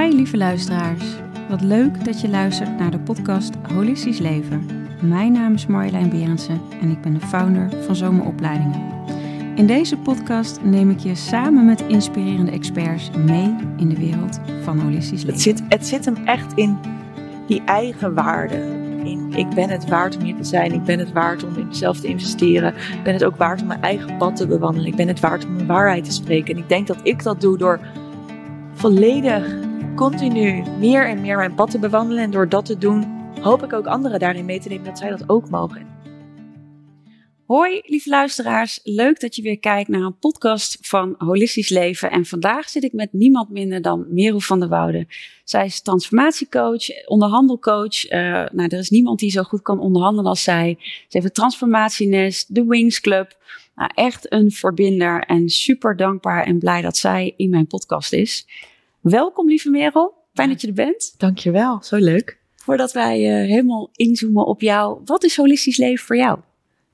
Hi lieve luisteraars. Wat leuk dat je luistert naar de podcast Holistisch Leven. Mijn naam is Marjolein Berendsen en ik ben de founder van Zomeropleidingen. In deze podcast neem ik je samen met inspirerende experts mee in de wereld van holistisch leven. Het zit, het zit hem echt in die eigen waarde. In, ik ben het waard om hier te zijn. Ik ben het waard om in mezelf te investeren. Ik ben het ook waard om mijn eigen pad te bewandelen. Ik ben het waard om mijn waarheid te spreken. En ik denk dat ik dat doe door volledig, continu, meer en meer mijn pad te bewandelen. En door dat te doen, hoop ik ook anderen daarin mee te nemen dat zij dat ook mogen. Hoi lieve luisteraars, leuk dat je weer kijkt naar een podcast van Holistisch Leven. En vandaag zit ik met niemand minder dan Merel van der Woude. Zij is transformatiecoach, onderhandelcoach. Uh, nou, er is niemand die zo goed kan onderhandelen als zij. Ze heeft het Transformatienest, de Wings Club. Nou, echt een verbinder en super dankbaar en blij dat zij in mijn podcast is. Welkom lieve Merel, fijn dat je er bent. Dankjewel, zo leuk. Voordat wij uh, helemaal inzoomen op jou, wat is holistisch leven voor jou?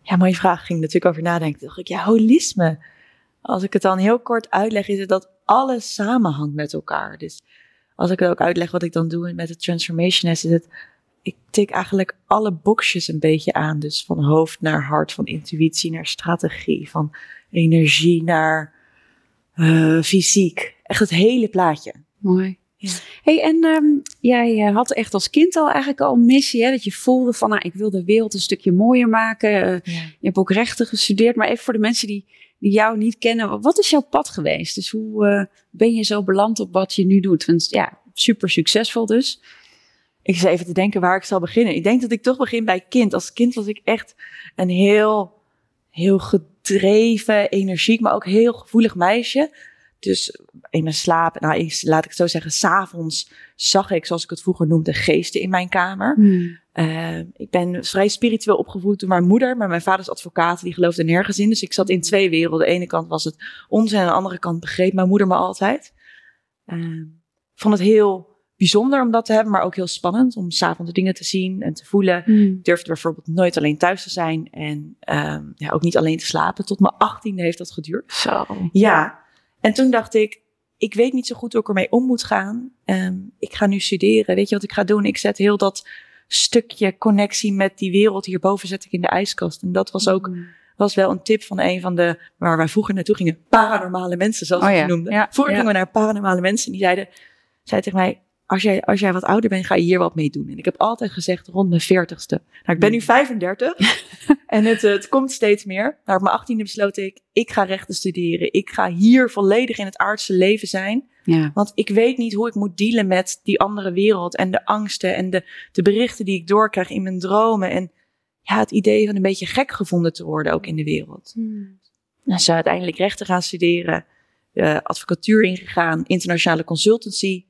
Ja, mooie vraag. ging natuurlijk over nadenken. Dacht ik, ja, holisme. Als ik het dan heel kort uitleg, is het dat alles samenhangt met elkaar. Dus als ik het ook uitleg wat ik dan doe met het transformation is het, ik tik eigenlijk alle boxjes een beetje aan. Dus van hoofd naar hart, van intuïtie naar strategie, van energie naar uh, fysiek. Echt het hele plaatje. Mooi. Ja. Hey, en um, jij uh, had echt als kind al eigenlijk al een missie, hè, dat je voelde van, nou, ik wil de wereld een stukje mooier maken. Uh, ja. Je hebt ook rechten gestudeerd, maar even voor de mensen die, die jou niet kennen, wat is jouw pad geweest? Dus hoe uh, ben je zo beland op wat je nu doet? Want ja, super succesvol dus. Ik zit even te denken waar ik zal beginnen. Ik denk dat ik toch begin bij kind. Als kind was ik echt een heel, heel gedreven, energiek, maar ook heel gevoelig meisje. Dus in mijn slaap, nou, laat ik het zo zeggen, s'avonds zag ik, zoals ik het vroeger noemde, geesten in mijn kamer. Hmm. Uh, ik ben vrij spiritueel opgevoed door mijn moeder, maar mijn vader is advocaat, die geloofde nergens in. Dus ik zat in twee werelden. De ene kant was het ons en aan de andere kant begreep mijn moeder me altijd. Uh, vond het heel bijzonder om dat te hebben, maar ook heel spannend om s'avonds dingen te zien en te voelen. Hmm. Ik durfde bijvoorbeeld nooit alleen thuis te zijn en um, ja, ook niet alleen te slapen. Tot mijn achttiende heeft dat geduurd. Zo. Ja, en toen dacht ik, ik weet niet zo goed hoe ik ermee om moet gaan. Um, ik ga nu studeren. Weet je wat ik ga doen? Ik zet heel dat stukje connectie met die wereld hierboven zet ik in de ijskast. En dat was ook mm. was wel een tip van een van de, waar wij vroeger naartoe gingen, paranormale mensen, zoals oh, ja. noemden. Ja, vroeger ja. gingen we naar paranormale mensen. Die zeiden, zei tegen mij, als jij, als jij wat ouder bent, ga je hier wat mee doen. En ik heb altijd gezegd rond mijn veertigste. Nou, ik ben nu 35 en het, het komt steeds meer. Maar op mijn achttiende besloot ik, ik ga rechten studeren. Ik ga hier volledig in het aardse leven zijn. Ja. Want ik weet niet hoe ik moet dealen met die andere wereld en de angsten en de, de berichten die ik doorkrijg in mijn dromen. En ja, het idee van een beetje gek gevonden te worden ook in de wereld. Hmm. Dus uiteindelijk rechten gaan studeren, uh, advocatuur ingegaan, internationale consultancy.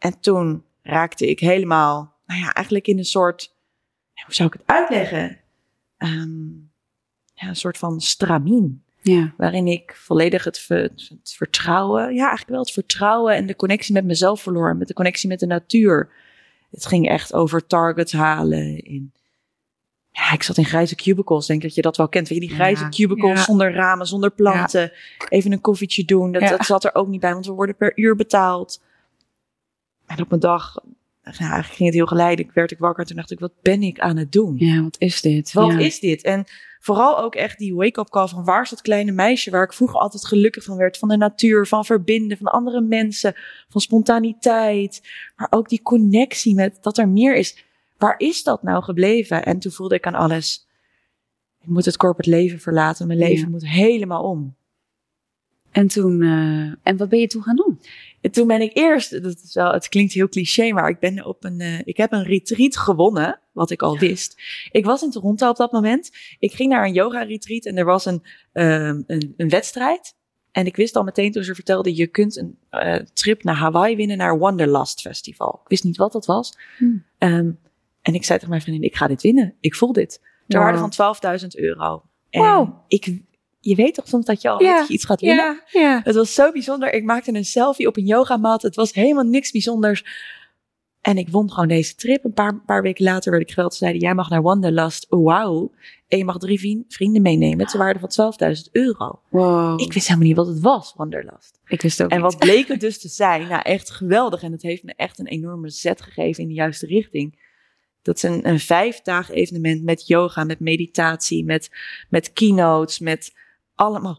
En toen raakte ik helemaal, nou ja, eigenlijk in een soort, hoe zou ik het uitleggen? Um, ja, een soort van stramien. Ja. Waarin ik volledig het, het, vertrouwen, ja, eigenlijk wel het vertrouwen en de connectie met mezelf verloor. Met de connectie met de natuur. Het ging echt over targets halen. In, ja, ik zat in grijze cubicles. Denk dat je dat wel kent. Weet je, die grijze ja, cubicles ja. zonder ramen, zonder planten. Even een koffietje doen. Dat, dat zat er ook niet bij, want we worden per uur betaald. En op een dag, nou, eigenlijk ging het heel geleidelijk, werd ik wakker en toen dacht ik, wat ben ik aan het doen? Ja, wat is dit? Wat ja. is dit? En vooral ook echt die wake-up call van waar is dat kleine meisje waar ik vroeger altijd gelukkig van werd, van de natuur, van verbinden, van andere mensen, van spontaniteit, maar ook die connectie met dat er meer is. Waar is dat nou gebleven? En toen voelde ik aan alles, ik moet het corporate leven verlaten, mijn leven ja. moet helemaal om. En toen, uh, en wat ben je toen gaan doen? En toen ben ik eerst, dat is wel, het klinkt heel cliché, maar ik ben op een, uh, ik heb een retreat gewonnen, wat ik al ja. wist. Ik was in Toronto op dat moment. Ik ging naar een yoga retreat en er was een, um, een, een wedstrijd. En ik wist al meteen toen ze vertelde, je kunt een uh, trip naar Hawaii winnen naar Wanderlust Festival. Ik wist niet wat dat was. Hmm. Um, en ik zei tegen mijn vriendin, ik ga dit winnen. Ik voel dit. Ter waarde van 12.000 euro. En wow. ik je weet toch soms dat je al ja. iets gaat winnen? Ja, ja. Het was zo bijzonder. Ik maakte een selfie op een yogamat. Het was helemaal niks bijzonders. En ik won gewoon deze trip. Een paar, paar weken later werd ik geweld. Ze zeiden, jij mag naar Wanderlust. Wauw. En je mag drie vrienden meenemen. Ter waarde van 12.000 euro. Wow. Ik wist helemaal niet wat het was, Wanderlust. Ik wist ook En niet. wat bleek het dus te zijn? Nou, echt geweldig. En het heeft me echt een enorme zet gegeven in de juiste richting. Dat is een, een vijf dagen evenement met yoga, met meditatie, met, met keynotes, met allemaal,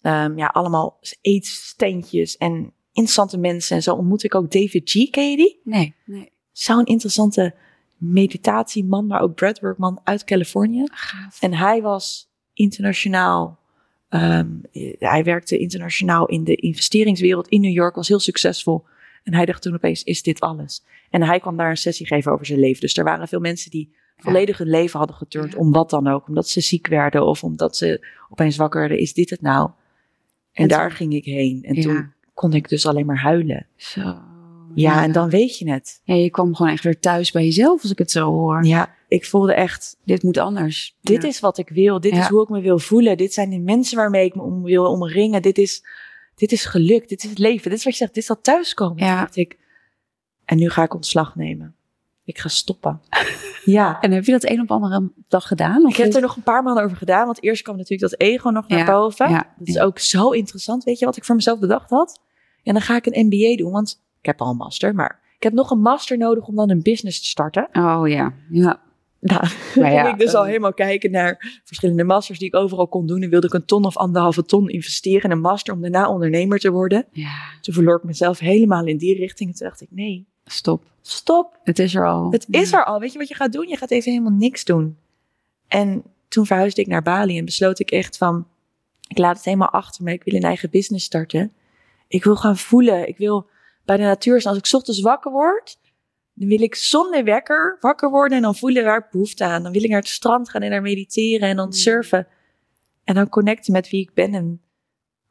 ehm, ja, allemaal eetsteentjes en interessante mensen. En zo ontmoet ik ook David G. Ken je die? Nee, nee. Zo'n interessante meditatieman, maar ook breathworkman uit Californië. Gaaf. En hij was internationaal. ehm, hij werkte internationaal in de investeringswereld in New York, was heel succesvol. En hij dacht toen opeens, is dit alles? En hij kwam daar een sessie geven over zijn leven. Dus er waren veel mensen die volledig hun leven hadden geturnd, om wat dan ook. Omdat ze ziek werden of omdat ze opeens wakker werden. Is dit het nou? En, En daar toen- ging ik heen. En toen kon ik dus alleen maar huilen. Zo. Ja, en dan weet je het. Ja, je kwam gewoon echt weer thuis bij jezelf als ik het zo hoor. Ja, ik voelde echt, Dit moet anders. Dit Ja. is wat ik wil. Dit Ja. is hoe ik me wil voelen. Dit zijn de mensen waarmee ik me om wil omringen. Dit is, dit is geluk. Dit is het leven. Dit is wat je zegt. Dit is dat thuiskomen. Ja. Dacht ik. En nu ga ik ontslag nemen. Ik ga stoppen. ja. En heb je dat een op andere dag gedaan? Of Ik heb er nog een paar maanden over gedaan. Want eerst kwam natuurlijk dat ego nog naar Ja, boven. ja, dat is ook zo interessant. Weet je wat ik voor mezelf bedacht had? En dan ga ik een MBA doen. Want ik heb al een master. Maar ik heb nog een master nodig om dan een business te starten. Oh ja, ja. Nou, ja, ging ik dus al eh, helemaal kijken naar verschillende masters die ik overal kon doen. En wilde ik een ton of anderhalve ton investeren in een master om daarna ondernemer te worden. Ja, Toen verloor ik mezelf helemaal in die richting. En toen dacht ik, nee, stop. stop. Het is er al. Het is er al. Weet je wat je gaat doen? Je gaat even helemaal niks doen. En toen verhuisde ik naar Bali en besloot ik echt van, ik laat het helemaal achter me. Ik wil een eigen business starten. Ik wil gaan voelen. Ik wil bij de natuur zijn. Als ik 's ochtends wakker word, dan wil ik zonder wekker wakker worden en dan voelen waar ik behoefte aan. Dan wil ik naar het strand gaan en daar mediteren en dan Mm. surfen. En dan connecten met wie ik ben en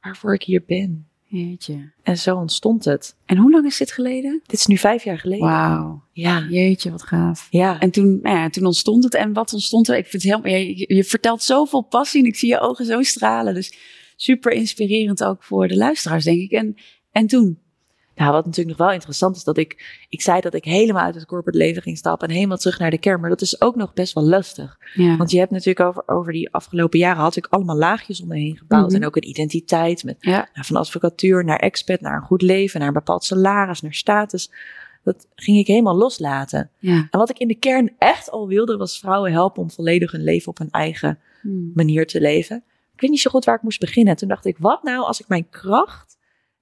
waarvoor ik hier ben. Jeetje. En zo ontstond het. En hoe lang is dit geleden? Dit is nu vijf jaar geleden. Wauw. Ja. Jeetje, wat gaaf. Ja. En toen, nou ja, toen ontstond het. En wat ontstond er? Ik vind het helemaal, je, je- je vertelt zoveel passie en ik zie je ogen zo stralen. Dus super inspirerend ook voor de luisteraars, denk ik. En, en toen? Nou, wat natuurlijk nog wel interessant is, dat ik, ik zei dat ik helemaal uit het corporate leven ging stappen en helemaal terug naar de kern. Maar dat is ook nog best wel lastig. Ja. Want je hebt natuurlijk over, over die afgelopen jaren had ik allemaal laagjes om me heen gebouwd. Mhm. En ook een identiteit met ja. nou, van advocatuur naar expat, naar een goed leven, naar een bepaald salaris, naar status. Dat ging ik helemaal loslaten. ja. En wat ik in de kern echt al wilde, was vrouwen helpen om volledig hun leven op hun eigen Hmm. manier te leven. Ik weet niet zo goed waar ik moest beginnen. Toen dacht ik, wat nou als ik mijn kracht,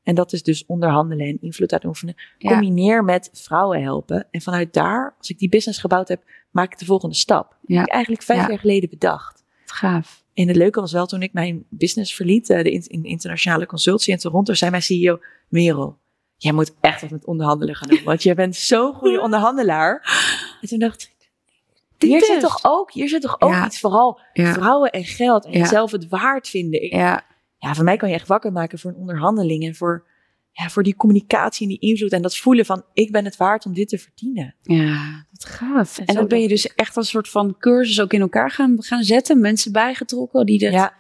en dat is dus onderhandelen en invloed uitoefenen, Ja. combineer met vrouwen helpen. En vanuit daar, als ik die business gebouwd heb, maak ik de volgende stap. Heb ik eigenlijk vijf Ja. jaar geleden bedacht. Gaaf. En het leuke was wel, toen ik mijn business verliet, eh, de in, in internationale consultie in Toronto, zei mijn CEO, Merel, jij moet echt wat met onderhandelen gaan doen, want jij bent zo'n goede onderhandelaar. En toen dacht ik, hier zit toch ook, hier zit toch ook Ja. iets, vooral Ja. vrouwen en geld en Ja. jezelf het waard vinden. Ik, Ja. Ja, voor mij kan je echt wakker maken voor een onderhandeling en voor, ja, voor die communicatie en die invloed en dat voelen van ik ben het waard om dit te verdienen. Ja, wat gaaf. En dan ben je dus echt een soort van cursus ook in elkaar gaan, gaan zetten. Mensen bijgetrokken die dat... Ja.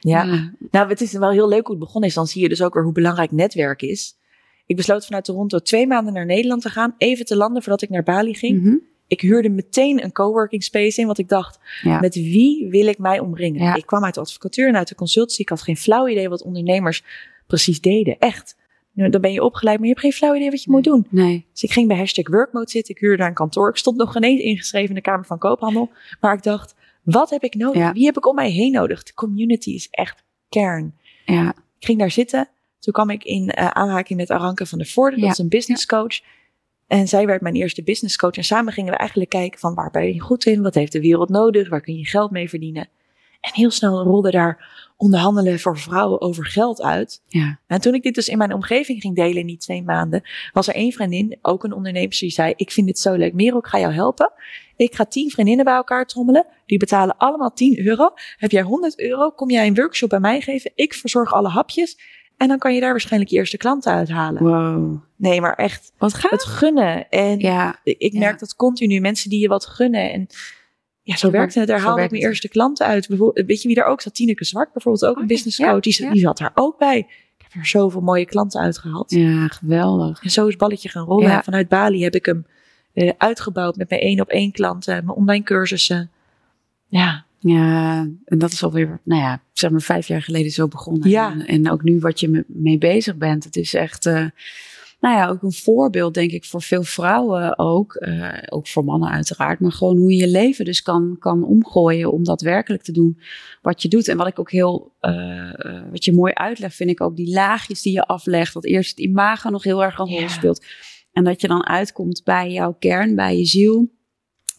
Ja. Ja. nou het is wel heel leuk hoe het begonnen is. Dan zie je dus ook weer hoe belangrijk netwerk is. Ik besloot vanuit Toronto twee maanden naar Nederland te gaan, even te landen voordat ik naar Bali ging. Mhm. Ik huurde meteen een coworking space in, want ik dacht, Ja. met wie wil ik mij omringen? Ja. Ik kwam uit de advocatuur en uit de consultie. Ik had geen flauw idee wat ondernemers precies deden. Echt. Dan ben je opgeleid, maar je hebt geen flauw idee wat je moet doen. Nee. Dus ik ging bij hashtag workmode zitten. Ik huurde daar een kantoor. Ik stond nog ineens ingeschreven in de Kamer van Koophandel. Maar ik dacht, wat heb ik nodig? Ja. Wie heb ik om mij heen nodig? De community is echt kern. Ja. Ik ging daar zitten. Toen kwam ik in eh, aanraking met Aranke van der Voorde. Dat is een business coach. En zij werd mijn eerste business coach. En samen gingen we eigenlijk kijken van waar ben je goed in? Wat heeft de wereld nodig? Waar kun je geld mee verdienen? En heel snel rolde daar onderhandelen voor vrouwen over geld uit. Ja. En toen ik dit dus in mijn omgeving ging delen in die twee maanden, was er één vriendin, ook een ondernemer, die zei: Ik vind dit zo leuk. Merel, ik ga jou helpen. Ik ga tien vriendinnen bij elkaar trommelen. Die betalen allemaal 10 euro. Heb jij 100 euro? Kom jij een workshop bij mij geven? Ik verzorg alle hapjes. En dan kan je daar waarschijnlijk je eerste klanten uithalen. Wow. Nee, maar echt Wat gaaf. het gunnen. En Ja. ik ja. merk dat continu mensen die je wat gunnen. En ja, zo Zo werkte het. Daar zo haalde ik mijn eerste klanten uit. Bijvoorbeeld, weet je wie er ook zat? Tineke Zwart bijvoorbeeld, ook Oh een ja, business coach. Die, ja. die zat daar ook bij. Ik heb er zoveel mooie klanten uitgehaald. Ja, geweldig. En zo is het balletje gaan rollen. En vanuit Bali heb ik hem eh, uitgebouwd met mijn één op één klanten, mijn online cursussen. Ja. Ja, en dat is alweer, nou ja, zeg maar vijf jaar geleden zo begonnen. Ja. En, en ook nu wat je me- mee bezig bent. Het is echt, eh, nou ja, ook een voorbeeld denk ik voor veel vrouwen ook. eh, ook voor mannen uiteraard. Maar gewoon hoe je je leven dus kan, kan omgooien om daadwerkelijk te doen wat je doet. En wat ik ook heel, eh, wat je mooi uitlegt, vind ik ook die laagjes die je aflegt. Dat eerst het imago nog heel erg een rol Ja. speelt. En dat je dan uitkomt bij jouw kern, bij je ziel.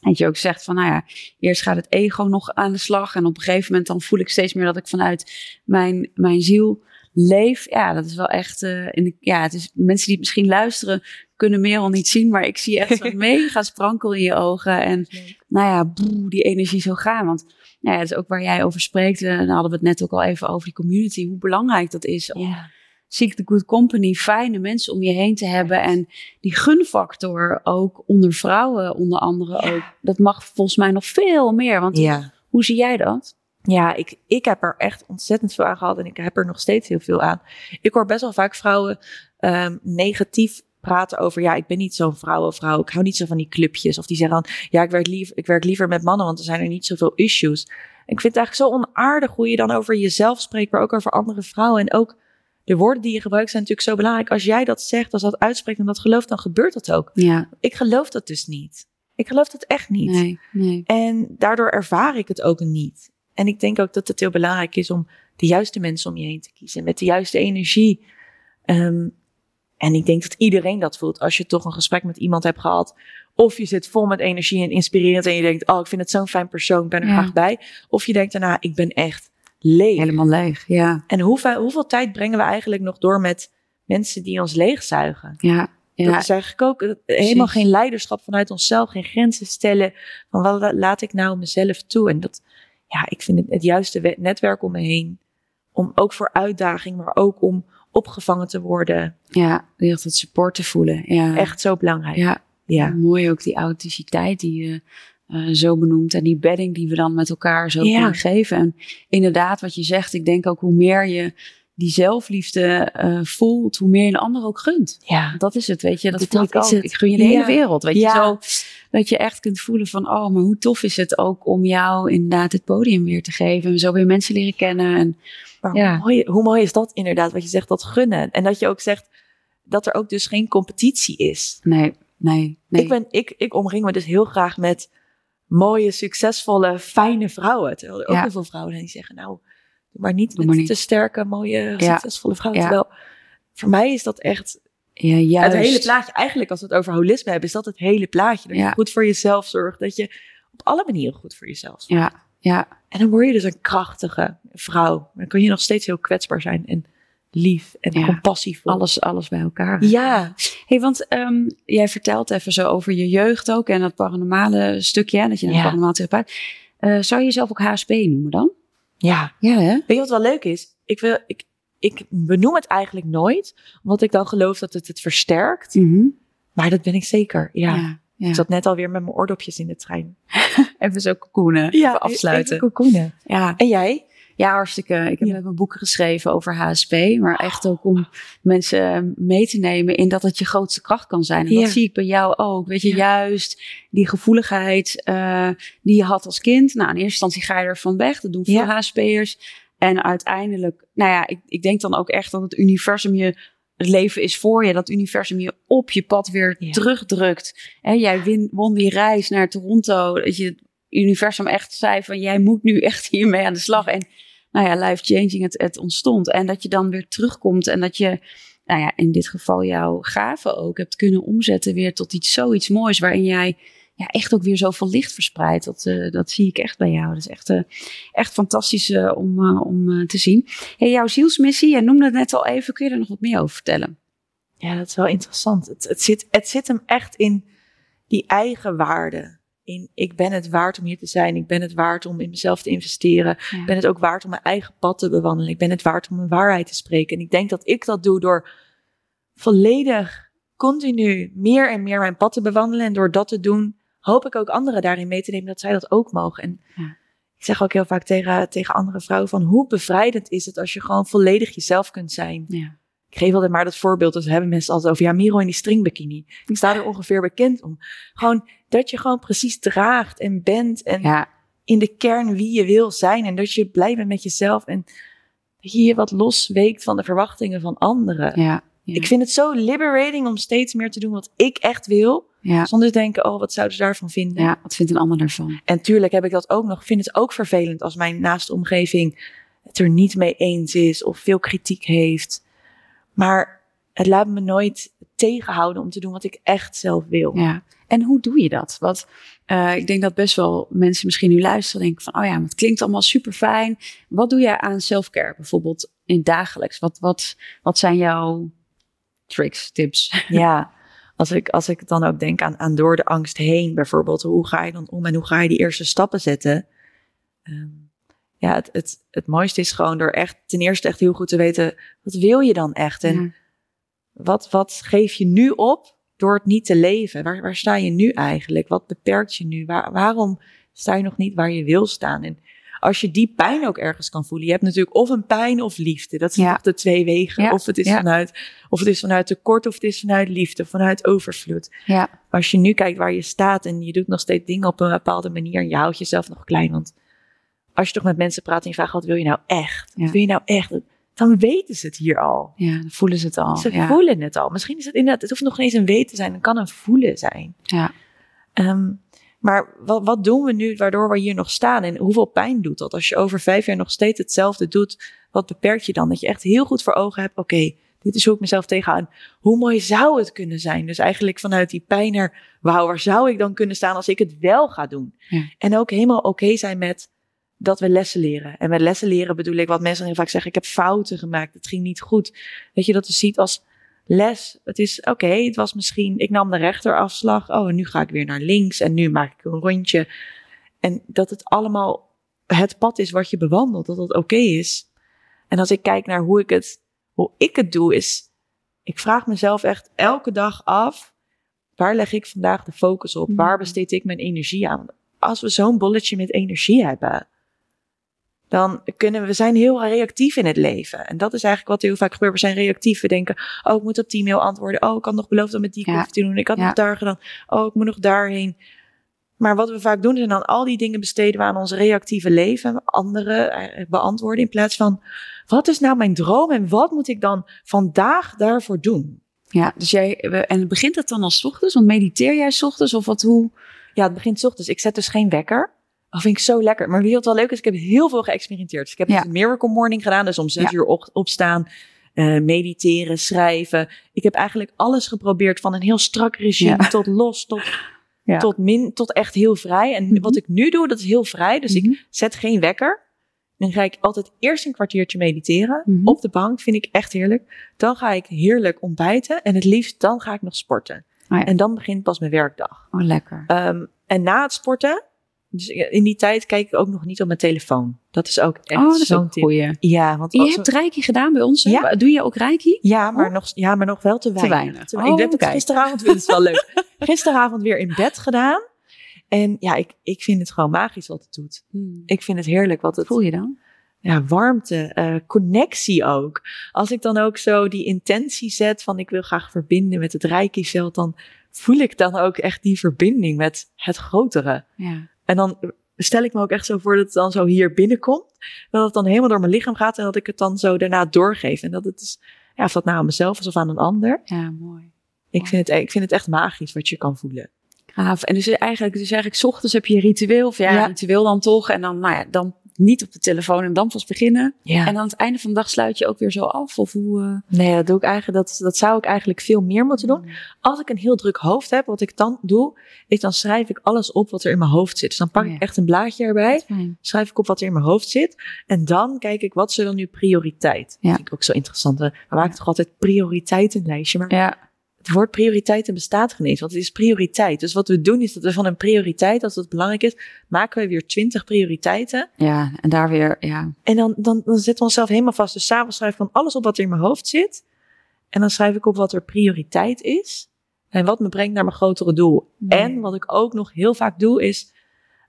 En dat je ook zegt van, nou ja, eerst gaat het ego nog aan de slag. En op een gegeven moment dan voel ik steeds meer dat ik vanuit mijn, mijn ziel leef. Ja, dat is wel echt, eh, in de, ja, het is mensen die misschien luisteren kunnen Merel niet zien. Maar ik zie echt zo'n mega sprankel in je ogen. En nou ja, boe, die energie zo gaan. Want nou ja, dat is ook waar jij over spreekt. Eh, dan hadden we het net ook al even over die community. Hoe belangrijk dat is om Ja. Seek the good company, fijne mensen om je heen te hebben. En die gunfactor ook onder vrouwen, onder andere Ja. ook. Dat mag volgens mij nog veel meer. Want Ja. hoe zie jij dat? Ja, ik, ik heb er echt ontzettend veel aan gehad en ik heb er nog steeds heel veel aan. Ik hoor best wel vaak vrouwen ehm, negatief praten over, ja, ik ben niet zo'n vrouwenvrouw, ik hou niet zo van die clubjes. Of die zeggen dan, ja, ik werk, lief, ik werk liever met mannen, want er zijn er niet zoveel issues. Ik vind het eigenlijk zo onaardig hoe je dan over jezelf spreekt, maar ook over andere vrouwen. En ook de woorden die je gebruikt zijn natuurlijk zo belangrijk. Als jij dat zegt, als dat uitspreekt en dat gelooft, dan gebeurt dat ook. Ja, Ik geloof dat dus niet. Ik geloof dat echt niet. nee, nee. En daardoor ervaar ik het ook niet. En ik denk ook dat het heel belangrijk is om de juiste mensen om je heen te kiezen. Met de juiste energie. Ehm, en ik denk dat iedereen dat voelt. Als je toch een gesprek met iemand hebt gehad. Of je zit vol met energie en inspirerend. En je denkt, oh, ik vind het zo'n fijn persoon. Ik ben er Ja. graag bij. Of je denkt daarna, ik ben echt leeg. Helemaal leeg. Ja, En hoeveel, hoeveel tijd brengen we eigenlijk nog door met mensen die ons leegzuigen? ja, Dat is eigenlijk ook eh, helemaal geen leiderschap vanuit onszelf, geen grenzen stellen. Van wat la- laat ik nou mezelf toe? En dat, ja, ik vind het, het juiste we- netwerk om me heen. Om ook voor uitdaging, maar ook om opgevangen te worden. ja. Echt het support te voelen. Ja. Echt zo belangrijk. Ja, Ja. mooi ook die authenticiteit die je eh, zo benoemt. En die bedding die we dan met elkaar zo Ja. kunnen geven. En inderdaad, wat je zegt, ik denk ook hoe meer je die zelfliefde eh, voelt, hoe meer je een ander ook gunt. Ja. Dat is het, weet je. Dat, Dat voel ik is ook. het. Ik gun je de Ja. hele wereld, weet Ja. je. Zo, dat je echt kunt voelen van, oh, maar hoe tof is het ook om jou inderdaad het podium weer te geven. En zo weer mensen leren kennen. En Maar Ja. hoe, mooi, hoe mooi is dat inderdaad, wat je zegt, dat gunnen. En dat je ook zegt dat er ook dus geen competitie is. nee, nee, nee. Ik, ben, ik, ik omring me dus heel graag met mooie, succesvolle, fijne vrouwen. Terwijl er ook Ja. heel veel vrouwen zijn die zeggen, nou, doe maar niet Doe met maar niet. te sterke, mooie, succesvolle vrouwen. Ja. Terwijl voor mij is dat echt ja, juist. het hele plaatje. Eigenlijk als we het over holisme hebben, is dat het hele plaatje. Dat Ja. je goed voor jezelf zorgt. Dat je op alle manieren goed voor jezelf zorgt. Ja, ja, En dan word je dus een krachtige vrouw. Dan kun je nog steeds heel kwetsbaar zijn en lief en Ja. compassievol. alles, alles bij elkaar. Ja, hey, want ehm, jij vertelt even zo over je jeugd ook en dat paranormale stukje, hè, dat je een Ja. paranormaal therapeut. Eh zou je jezelf ook HSP noemen dan? ja. Ja, hè? Weet je wat wel leuk is? Ik, wil, ik, ik benoem het eigenlijk nooit, omdat ik dan geloof dat het het versterkt. Maar dat ben ik zeker. Ja. ja. ja. Ik zat net alweer met mijn oordopjes in de trein. Even zo cocoonen, even afsluiten. Even kokoenen. ja. En jij? Ja, hartstikke. Ik heb Ja. net een boek geschreven over HSP, maar echt ook om mensen mee te nemen in dat het je grootste kracht kan zijn. En Ja. dat zie ik bij jou ook. Weet je, Ja. juist die gevoeligheid eh, die je had als kind. Nou, in eerste instantie ga je ervan weg. Dat doen veel. HSP'ers. En uiteindelijk, nou ja, ik, ik denk dan ook echt dat het universum je, het leven is voor je, dat universum je op je pad weer Ja. terugdrukt. En jij win, won die reis naar Toronto, dat je het universum echt zei van jij moet nu echt hiermee aan de slag. En nou ja, life changing het, het ontstond. En dat je dan weer terugkomt en dat je, nou ja, in dit geval jouw gaven ook hebt kunnen omzetten weer tot iets zoiets moois waarin jij ja, echt ook weer zoveel licht verspreidt. Dat, eh, dat zie ik echt bij jou. Dat is echt, eh, echt fantastisch eh, om, om te zien. Jouw zielsmissie, jij noemde het net al even. Kun je er nog wat meer over vertellen? Ja, dat is wel interessant. Het, het, zit, het zit hem echt in die eigen waarde. In ik ben het waard om hier te zijn. Ik ben het waard om in mezelf te investeren. Ja. Ik ben het ook waard om mijn eigen pad te bewandelen. Ik ben het waard om mijn waarheid te spreken. En ik denk dat ik dat doe door volledig, continu, meer en meer mijn pad te bewandelen. En door dat te doen, hoop ik ook anderen daarin mee te nemen dat zij dat ook mogen. En Ja. ik zeg ook heel vaak tegen, tegen andere vrouwen van hoe bevrijdend is het als je gewoon volledig jezelf kunt zijn. Ja. Ik geef altijd maar dat voorbeeld, dus hebben mensen altijd over, ja, Miro in die stringbikini. Ik sta er ongeveer bekend om. Gewoon dat je gewoon precies draagt en bent en Ja, in de kern wie je wil zijn. En dat je blij bent met jezelf en dat je je wat losweekt van de verwachtingen van anderen. ja, ja. Ik vind het zo liberating om steeds meer te doen wat ik echt wil. ja, Zonder te denken, oh, wat zouden ze daarvan vinden? ja, wat vindt een ander daarvan? En tuurlijk heb ik dat ook nog. Ik vind het ook vervelend als mijn naaste omgeving het er niet mee eens is of veel kritiek heeft. Maar het laat me nooit tegenhouden om te doen wat ik echt zelf wil. Ja. En hoe doe je dat? Want eh, ik denk dat best wel mensen misschien nu luisteren en denken van, oh ja, het klinkt allemaal super fijn. Wat doe jij aan self-care bijvoorbeeld in het dagelijks? Wat, wat, wat zijn jouw tricks, tips? Ja, als ik, als ik dan ook denk aan, aan door de angst heen bijvoorbeeld. Hoe ga je dan om en hoe ga je die eerste stappen zetten? Ehm, ja, het, het, het mooiste is gewoon door echt ten eerste echt heel goed te weten, wat wil je dan echt? En Ja. wat, wat geef je nu op door het niet te leven? Waar, waar sta je nu eigenlijk? Wat beperkt je nu? Waar, waarom sta je nog niet waar je wil staan? En als je die pijn ook ergens kan voelen. Je hebt natuurlijk of een pijn of liefde. Dat zijn Ja. de twee wegen. Ja. Of, het is Ja. vanuit, of het is vanuit tekort of het is vanuit liefde. Vanuit overvloed. ja, Als je nu kijkt waar je staat en je doet nog steeds dingen op een bepaalde manier. En je houdt jezelf nog klein. Want als je toch met mensen praat en je vraagt wat wil je nou echt? Wat wil je nou echt? Dan weten ze het hier al. ja, dan voelen ze het al. Ze voelen het al. Misschien is het inderdaad, het hoeft nog niet eens een weten te zijn, het kan een voelen zijn. Ja. Ehm, maar wat, wat doen we nu waardoor we hier nog staan en hoeveel pijn doet dat? Als je over vijf jaar nog steeds hetzelfde doet, wat beperkt je dan? Dat je echt heel goed voor ogen hebt, oké, dit is hoe ik mezelf tegenaan. Hoe mooi zou het kunnen zijn? Dus eigenlijk vanuit die pijn naar, wauw, waar zou ik dan kunnen staan als ik het wel ga doen? Ja. En ook helemaal oké zijn met dat we lessen leren. En met lessen leren bedoel ik wat mensen heel vaak zeggen, ik heb fouten gemaakt, het ging niet goed. Dat je dat dus ziet als les. Het is oké, het was misschien, ik nam de rechterafslag. Oh, en nu ga ik weer naar links en nu maak ik een rondje. En dat het allemaal het pad is wat je bewandelt, dat dat oké is. En als ik kijk naar hoe ik het, hoe ik het doe, is, ik vraag mezelf echt elke dag af, waar leg ik vandaag de focus op? Waar Mhm. besteed ik mijn energie aan? Als we zo'n bolletje met energie hebben, dan kunnen we, we zijn heel reactief in het leven. En dat is eigenlijk wat heel vaak gebeurt. We zijn reactief. We denken, oh, ik moet op die mail antwoorden. Oh, ik had nog beloofd om met die Ja. koffie te doen. Ik had Ja. nog daar gedaan. Oh, ik moet nog daarheen. Maar wat we vaak doen, is dan al die dingen besteden we aan ons reactieve leven. Anderen eh, beantwoorden in plaats van, wat is nou mijn droom en wat moet ik dan vandaag daarvoor doen? ja, dus jij, en begint het dan als 's ochtends? Want mediteer jij 's ochtends of wat, hoe? Ja, het begint 's ochtends. Ik zet dus geen wekker. Dat vind ik zo lekker. Maar wie het wel leuk is, ik heb heel veel geëxperimenteerd. Dus ik heb Ja. een Miracle Morning gedaan. Dus om zes Ja. uur op, opstaan, eh, mediteren, schrijven. Ik heb eigenlijk alles geprobeerd. Van een heel strak regime Ja. tot los, tot, tot min, tot echt heel vrij. En Mhm. wat ik nu doe, dat is heel vrij. Dus ik Mhm. zet geen wekker. Dan ga ik altijd eerst een kwartiertje mediteren. Mhm. Op de bank vind ik echt heerlijk. Dan ga ik heerlijk ontbijten. En het liefst dan ga ik nog sporten. Oh ja. En dan begint pas mijn werkdag. Oh, lekker. Ehm, en na het sporten, dus in die tijd kijk ik ook nog niet op mijn telefoon. Dat is ook echt oh, zo'n goeie. Ja, want Je als hebt reiki gedaan bij ons, hè? Ja. Doe je ook reiki? ja, maar Oh. nog, ja, maar nog wel te weinig. weinig. Te Oh, ik heb het gisteravond, is wel leuk. Gisteravond weer in bed gedaan. En ja, ik, ik vind het gewoon magisch wat het doet. Hmm. Ik vind het heerlijk wat het Voel je dan? ja, warmte, eh, connectie ook. Als ik dan ook zo die intentie zet van ik wil graag verbinden met het Reiki-veld, dan voel ik dan ook echt die verbinding met het grotere. Ja. En dan stel ik me ook echt zo voor dat het dan zo hier binnenkomt. Dat het dan helemaal door mijn lichaam gaat en dat ik het dan zo daarna doorgeef. En dat het is, ja, of dat nou aan mezelf is of aan een ander. Ja, mooi. Ik vind het, ik vind het echt magisch wat je kan voelen. Gaaf. En dus eigenlijk, dus eigenlijk, 's ochtends heb je een ritueel, of ja, Ja. ritueel dan toch. En dan, nou ja, dan niet op de telefoon en dan pas beginnen. Ja. En aan het einde van de dag sluit je ook weer zo af. Of hoe? eh? Nee, dat doe ik eigenlijk. Dat, dat zou ik eigenlijk veel meer moeten doen. Als ik een heel druk hoofd heb, wat ik dan doe, is dan schrijf ik alles op wat er in mijn hoofd zit. Dus dan pak Oh ja. ik echt een blaadje erbij. Schrijf ik op wat er in mijn hoofd zit. En dan kijk ik, wat is er dan nu prioriteit? Ja. Dat vind ik ook zo interessant. We maken toch altijd prioriteitenlijstje. Maar Ja. Het woord prioriteiten bestaat geen eens, want het is prioriteit. Dus wat we doen is dat we van een prioriteit, als dat belangrijk is, maken we weer twintig prioriteiten. ja, en daar weer, ja. En dan, dan, dan zetten we onszelf helemaal vast. Dus s'avonds schrijf ik dan alles op wat er in mijn hoofd zit. En dan schrijf ik op wat er prioriteit is. En wat me brengt naar mijn grotere doel. En wat ik ook nog heel vaak doe is,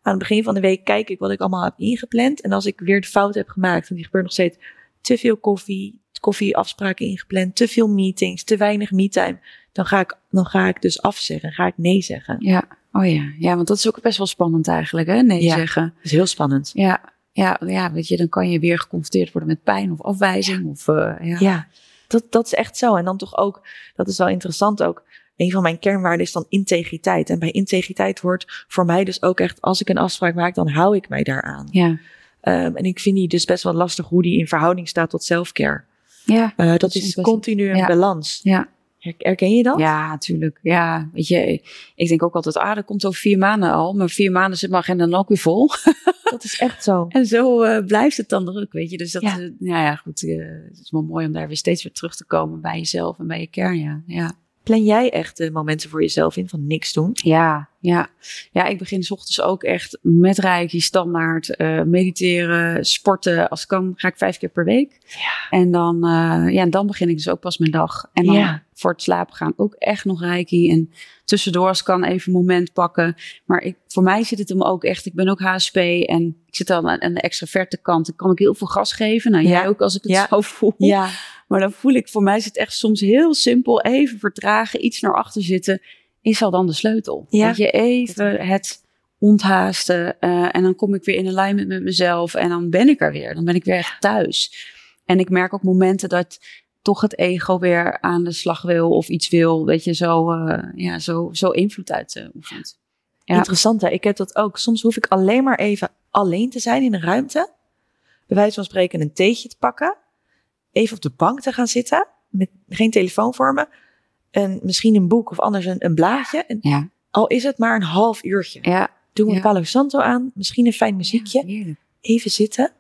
aan het begin van de week kijk ik wat ik allemaal heb ingepland. En als ik weer de fout heb gemaakt, en die gebeurt nog steeds, te veel koffie, koffieafspraken ingepland, te veel meetings, te weinig me-time. Dan ga ik, dan ga ik dus afzeggen, ga ik nee zeggen. Ja, oh ja. Ja, want dat is ook best wel spannend eigenlijk, hè? Nee Ja. zeggen. Dat is heel spannend. Ja, ja, ja, weet je, dan kan je weer geconfronteerd worden met pijn of afwijzing. Of, eh, ja. Ja, dat, dat is echt zo. En dan toch ook, dat is wel interessant ook. Een van mijn kernwaarden is dan integriteit. En bij integriteit wordt voor mij dus ook echt, als ik een afspraak maak, dan hou ik mij daaraan. Ja, Ehm, en ik vind die dus best wel lastig hoe die in verhouding staat tot selfcare. Ja, Eh, dat, is een ja. balans. ja. Her- Herken je dat? Ja, natuurlijk. Ja, weet je, ik denk ook altijd, ah, dat komt over vier maanden al. Maar vier maanden zit mijn agenda dan ook weer vol. Dat is echt zo. En zo eh, blijft het dan druk, weet je. Dus dat, Ja. ja, nou ja, goed. eh, het is wel mooi om daar weer steeds weer terug te komen bij jezelf en bij je kern, ja. Ja, Plan jij echt de momenten voor jezelf in van niks doen? ja, ja. ja ik begin 's ochtends ook echt met reiki, standaard, eh, mediteren, sporten. Als kan, ga ik vijf keer per week. Ja. En dan, eh, ja, en dan begin ik dus ook pas mijn dag. En dan Ja. voor het slapen gaan ook echt nog reiki. En tussendoor als kan even een moment pakken. Maar ik, voor mij zit het hem ook echt, ik ben ook HSP en ik zit dan aan, aan de extraverte kant. Dan kan ik heel veel gas geven. Nou, Ja. jij ook als ik het Ja. zo voel. Ja. Maar dan voel ik, voor mij is het echt soms heel simpel. Even vertragen, iets naar achter zitten. Is al dan de sleutel. Ja. Dat je even het onthaasten. eh, en dan kom ik weer in alignment met mezelf. En dan ben ik er weer. Dan ben ik weer echt thuis. En ik merk ook momenten dat toch het ego weer aan de slag wil. Of iets wil. Weet je, zo, eh, ja, zo, zo invloed uit eh, oefent. Ja. Interessant hè, ik heb dat ook. Soms hoef ik alleen maar even alleen te zijn in een ruimte. Bij wijze van spreken een theetje te pakken. Even op de bank te gaan zitten. Met geen telefoon voor me. En misschien een boek of anders een, een blaadje. En Ja, al is het maar een half uurtje. ja. Doe een. Palo Santo aan. Misschien een fijn muziekje. Even zitten.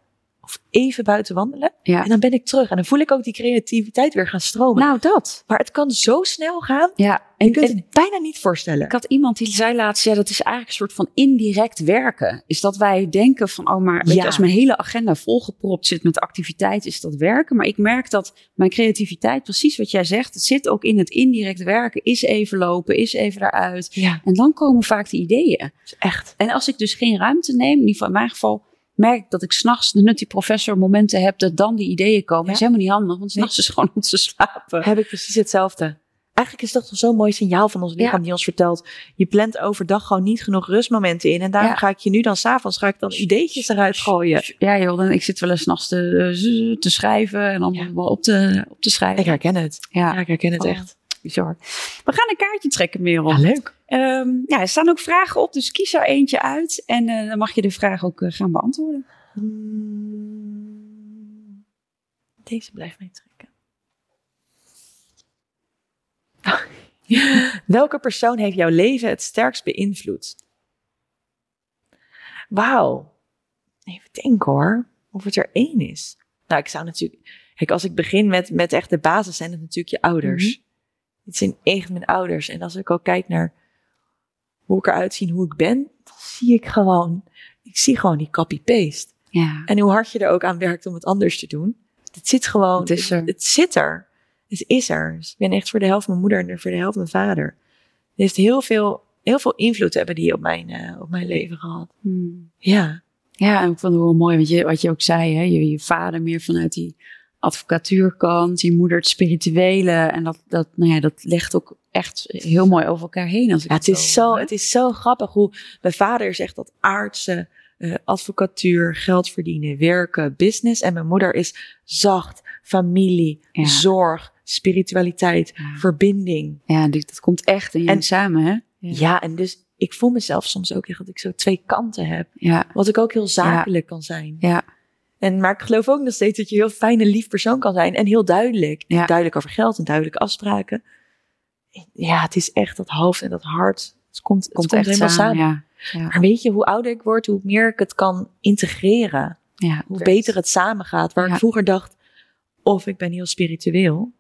Of even buiten wandelen. Ja. En dan ben ik terug. En dan voel ik ook die creativiteit weer gaan stromen. Nou, dat. maar het kan zo snel gaan. Ja, Je en, kunt en- het bijna niet voorstellen. Ik had iemand die zei laatst, ja, dat is eigenlijk een soort van indirect werken. Is dat wij denken van, oh, maar Ja. je, als mijn hele agenda volgepropt zit met activiteit, is dat werken. Maar ik merk dat mijn creativiteit, precies wat jij zegt, het zit ook in het indirect werken. Is even lopen, is even daaruit. Ja, En dan komen vaak de ideeën. is echt. En als ik dus geen ruimte neem, in ieder geval in mijn geval, merk dat ik s'nachts de nutty professor momenten heb dat dan die ideeën komen. Ja. Dat is helemaal niet handig, want s'nachts is gewoon om te slapen. Heb ik precies hetzelfde. Eigenlijk is dat toch zo'n mooi signaal van ons lichaam Ja. die ons vertelt. Je plant overdag gewoon niet genoeg rustmomenten in. En daarom Ja. ga ik je nu dan s'avonds ga ik dan ideetjes eruit gooien. Ja, joh, dan, ik zit wel eens s'nachts te, te schrijven en dan Ja. wel op te, op te schrijven. Ik herken het. Ja, Ja, ik herken het Oh. echt. bizar. We gaan een kaartje trekken, Merel. Ja, leuk. Ehm, ja, er staan ook vragen op, dus kies er eentje uit. En eh, dan mag je de vraag ook eh, gaan beantwoorden. Hmm. Deze blijft mij trekken. Welke persoon heeft jouw leven het sterkst beïnvloed? Wauw. Even denken hoor. Of het er één is. Nou, ik zou natuurlijk... Kijk, als ik begin met, met echt de basis, zijn het natuurlijk je ouders. Het zijn echt mijn ouders. En als ik ook kijk naar hoe ik eruit zie, hoe ik ben, dan zie ik gewoon... Ik zie gewoon die copy-paste. Ja, En hoe hard je er ook aan werkt om het anders te doen. Het zit gewoon. Het is er. Het, zit er. Het is er. Dus ik ben echt voor de helft mijn moeder en voor de helft mijn vader. Het heeft heel veel, heel veel invloed hebben die op mijn, eh, op mijn leven gehad. Hmm. Ja. ja en ik vond het wel mooi, want je, wat je ook zei, hè, je, je vader meer vanuit die advocatuurkant, je moeder het spirituele. En dat, dat, nou ja, dat legt ook echt heel mooi over elkaar heen. Als ik ja het, is zo, het is zo grappig hoe mijn vader is echt dat aardse eh, advocatuur, geld verdienen, werken, business. En mijn moeder is zacht, familie, Ja. zorg, spiritualiteit, Ja. verbinding. Ja, dit- dat komt echt in En- samen, hè? Ja. en dus ik voel mezelf soms ook echt dat ik zo twee kanten heb. Ja, Wat ik ook heel zakelijk kan zijn. ja, En, maar ik geloof ook nog steeds dat je een heel fijn en lief persoon kan zijn. En heel duidelijk. Ja. Duidelijk over geld en duidelijke afspraken. Ja, het is echt dat hoofd en dat hart. Het komt, het komt, echt helemaal samen. Ja, ja, Maar weet je, hoe ouder ik word, hoe meer ik het kan integreren. ja, Hoe beter het samen gaat. Waar ik vroeger dacht, of ik ben heel spiritueel.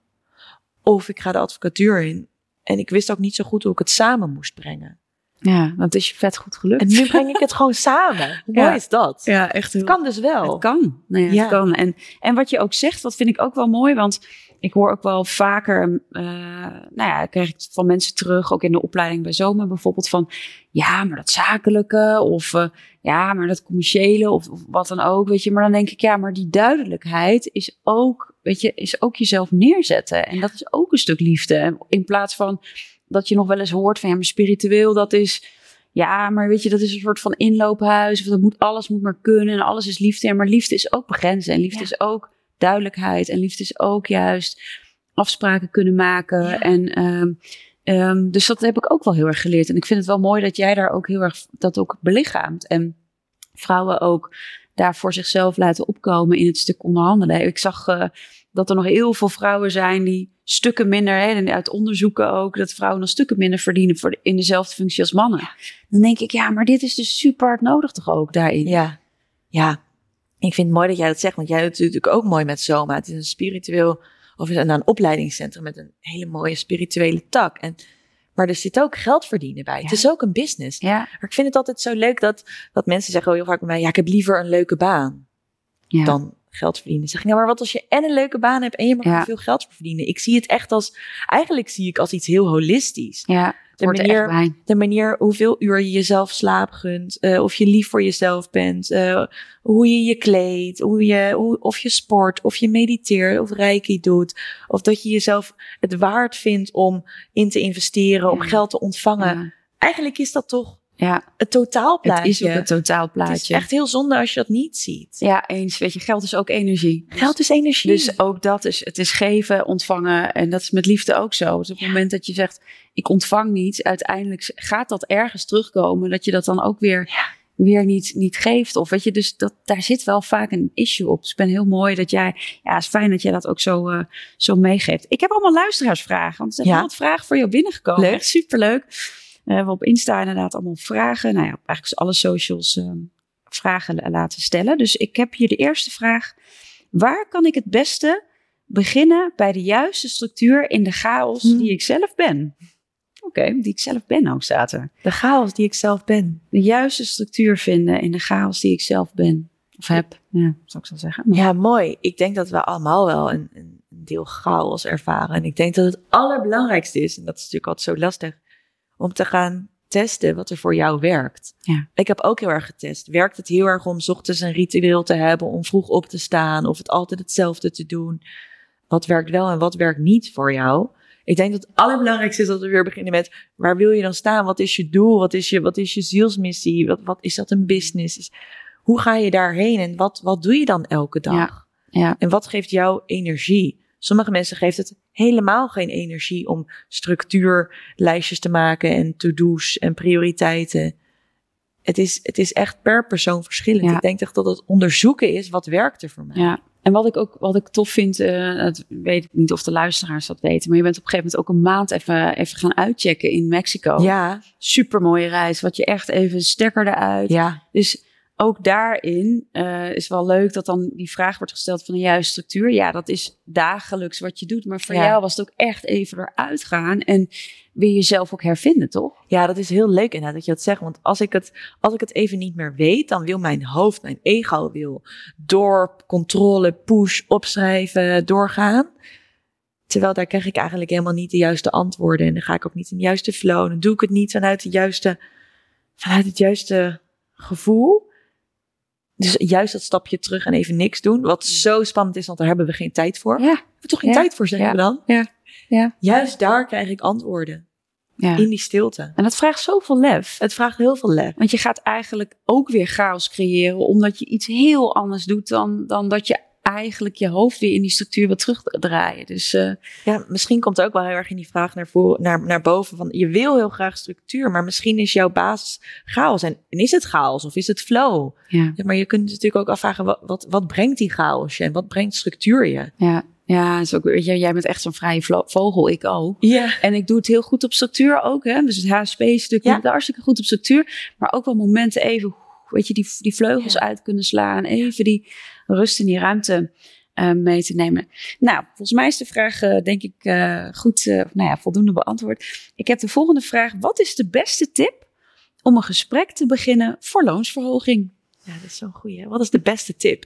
Of ik ga de advocatuur in. En ik wist ook niet zo goed hoe ik het samen moest brengen. Ja, dat is je vet goed gelukt. En nu breng ik het gewoon samen. Hoe mooi is dat? Ja, echt Het kan dus wel. Het kan. Nou ja, Ja. Het kan. En, en wat je ook zegt, dat vind ik ook wel mooi. Want ik hoor ook wel vaker, eh nou ja, krijg ik van mensen terug, ook in de opleiding bij Zomer bijvoorbeeld, van ja, maar dat zakelijke of eh, ja, maar dat commerciële of, of wat dan ook, weet je. Maar dan denk ik, ja, maar die duidelijkheid is ook, weet je, is ook jezelf neerzetten. En dat is ook een stuk liefde. In plaats van dat je nog wel eens hoort van ja, maar spiritueel, dat is ja, maar weet je, dat is een soort van inloophuis. Of dat moet, alles moet maar kunnen en alles is liefde. Ja, maar liefde is ook begrenzen. En liefde Ja. is ook duidelijkheid. En liefde is ook juist afspraken kunnen maken. Ja. En ehm, ehm, dus dat heb ik ook wel heel erg geleerd. En ik vind het wel mooi dat jij daar ook heel erg dat ook belichaamt. En vrouwen ook daar voor zichzelf laten opkomen in het stuk onderhandelen. Ik zag eh, dat er nog heel veel vrouwen zijn die stukken minder, hè, en uit onderzoeken ook, dat vrouwen nog stukken minder verdienen voor de- in dezelfde functie als mannen. Dan denk ik, ja, maar dit is dus super hard nodig toch ook daarin. Ja, ja. Ik vind het mooi dat jij dat zegt, want jij doet het natuurlijk ook mooi met Soma. Het is een spiritueel, of is een opleidingscentrum met een hele mooie spirituele tak. En, maar er zit ook geld verdienen bij. Ja. Het is ook een business. Ja, Maar ik vind het altijd zo leuk dat, dat mensen zeggen heel vaak bij mij, ja, ik heb liever een leuke baan ja. dan geld verdienen. Zeg ik, nou, maar wat als je en een leuke baan hebt en je mag Ja. er veel geld voor verdienen? Ik zie het echt als, eigenlijk zie ik als iets heel holistisch. ja. De er manier, de manier hoeveel uur je jezelf slaap gunt, eh, of je lief voor jezelf bent, eh, hoe je je kleedt, hoe je, hoe, of je sport, of je mediteert, of reiki doet, of dat je jezelf het waard vindt om in te investeren, om geld te ontvangen. Ja. Eigenlijk is dat toch ja, het totaalplaatje. het is ook het Het totaalplaatje. is echt heel zonde als je dat niet ziet. Ja, eens. Weet je, geld is ook energie. Geld is energie. Dus ook dat is, het is geven, ontvangen. En dat is met liefde ook zo. Dus op het moment dat je zegt, ik ontvang niet, uiteindelijk gaat dat ergens terugkomen. Dat je dat dan ook weer, weer niet, niet geeft. Of weet je, dus dat, daar zit wel vaak een issue op. Dus ik ben heel mooi dat jij, ja, het is fijn dat jij dat ook zo, eh, zo meegeeft. Ik heb allemaal luisteraarsvragen. Want er zijn Ja. heel wat vragen voor jou binnengekomen. Leuk. Echt superleuk. Eh, we hebben op Insta inderdaad allemaal vragen. Nou ja, op eigenlijk alle socials eh, vragen la- laten stellen. Dus ik heb hier de eerste vraag. Waar kan ik het beste beginnen bij de juiste structuur in de chaos Hmm. die ik zelf ben? Oké, die ik zelf ben ook staat er. de chaos die ik zelf ben. De juiste structuur vinden in de chaos die ik zelf ben. Of heb, ja, zou ik zo zeggen. Maar- Ja, mooi. Ik denk dat we allemaal wel een een deel chaos ervaren. En ik denk dat het allerbelangrijkste is, en dat is natuurlijk altijd zo lastig, om te gaan testen wat er voor jou werkt. Ja. Ik heb ook heel erg getest. Werkt het heel erg om 's ochtends een ritueel te hebben, om vroeg op te staan, of het altijd hetzelfde te doen? Wat werkt wel en wat werkt niet voor jou? Ik denk dat het allerbelangrijkste is dat we weer beginnen met waar wil je dan staan? Wat is je doel? Wat is je, wat is je zielsmissie? Wat, wat is dat een business? Hoe ga je daarheen en wat, wat doe je dan elke dag? Ja. Ja. En wat geeft jou energie? Sommige mensen geeft het helemaal geen energie om structuurlijstjes te maken en to-do's en prioriteiten. Het is, het is echt per persoon verschillend. Ja. Ik denk echt dat het onderzoeken is wat werkt er voor mij. Ja, en wat ik ook wat ik tof vind, eh dat weet ik niet of de luisteraars dat weten, maar je bent op een gegeven moment ook een maand even, even gaan uitchecken in Mexico. Ja, Super mooie reis, wat je echt even stekker eruit. ja, Dus ook daarin eh, is wel leuk dat dan die vraag wordt gesteld van de juiste structuur. Ja, dat is dagelijks wat je doet, maar voor Ja. jou was het ook echt even eruit gaan en weer jezelf ook hervinden, toch? ja, dat is heel leuk inderdaad dat je dat zegt. Want als ik, het, als ik het even niet meer weet, dan wil mijn hoofd, mijn ego wil door controle, push, opschrijven, doorgaan. Terwijl daar krijg ik eigenlijk helemaal niet de juiste antwoorden. En dan ga ik ook niet in de juiste flow. Dan doe ik het niet vanuit, de juiste, vanuit het juiste gevoel. Dus juist dat stapje terug en even niks doen. Wat zo spannend is, want daar hebben we geen tijd voor. Ja, Hebben we toch geen Ja. tijd voor, zeggen Ja. we dan? Ja. Ja. Juist daar krijg ik antwoorden. ja. In die stilte. En dat vraagt zoveel lef. Het vraagt heel veel lef. Want je gaat eigenlijk ook weer chaos creëren, omdat je iets heel anders doet dan, dan dat je eigenlijk je hoofd weer in die structuur wil terugdraaien. Dus eh, Ja, misschien komt ook wel heel erg in die vraag naar, voren, naar, naar boven van je wil heel graag structuur, maar misschien is jouw basis chaos. En, en is het chaos of is het flow? ja, Ja, maar je kunt natuurlijk ook afvragen, wat, wat, wat brengt die chaos je en wat brengt structuur je? ja, ja, is ook, weet je, jij bent echt zo'n vrije vogel, ik ook. Ja. En ik doe het heel goed op structuur ook. Hè? Dus het HSP-stuk, Ja. ja. hartstikke goed op structuur. Maar ook wel momenten even, weet je, die, die vleugels Ja. uit kunnen slaan. Even die rust in die ruimte eh, mee te nemen. Nou, volgens mij is de vraag, eh, denk ik, eh, goed, eh, nou ja, voldoende beantwoord. Ik heb de volgende vraag. Wat is de beste tip om een gesprek te beginnen voor loonsverhoging. Ja, dat is zo'n goeie. Wat is de beste tip?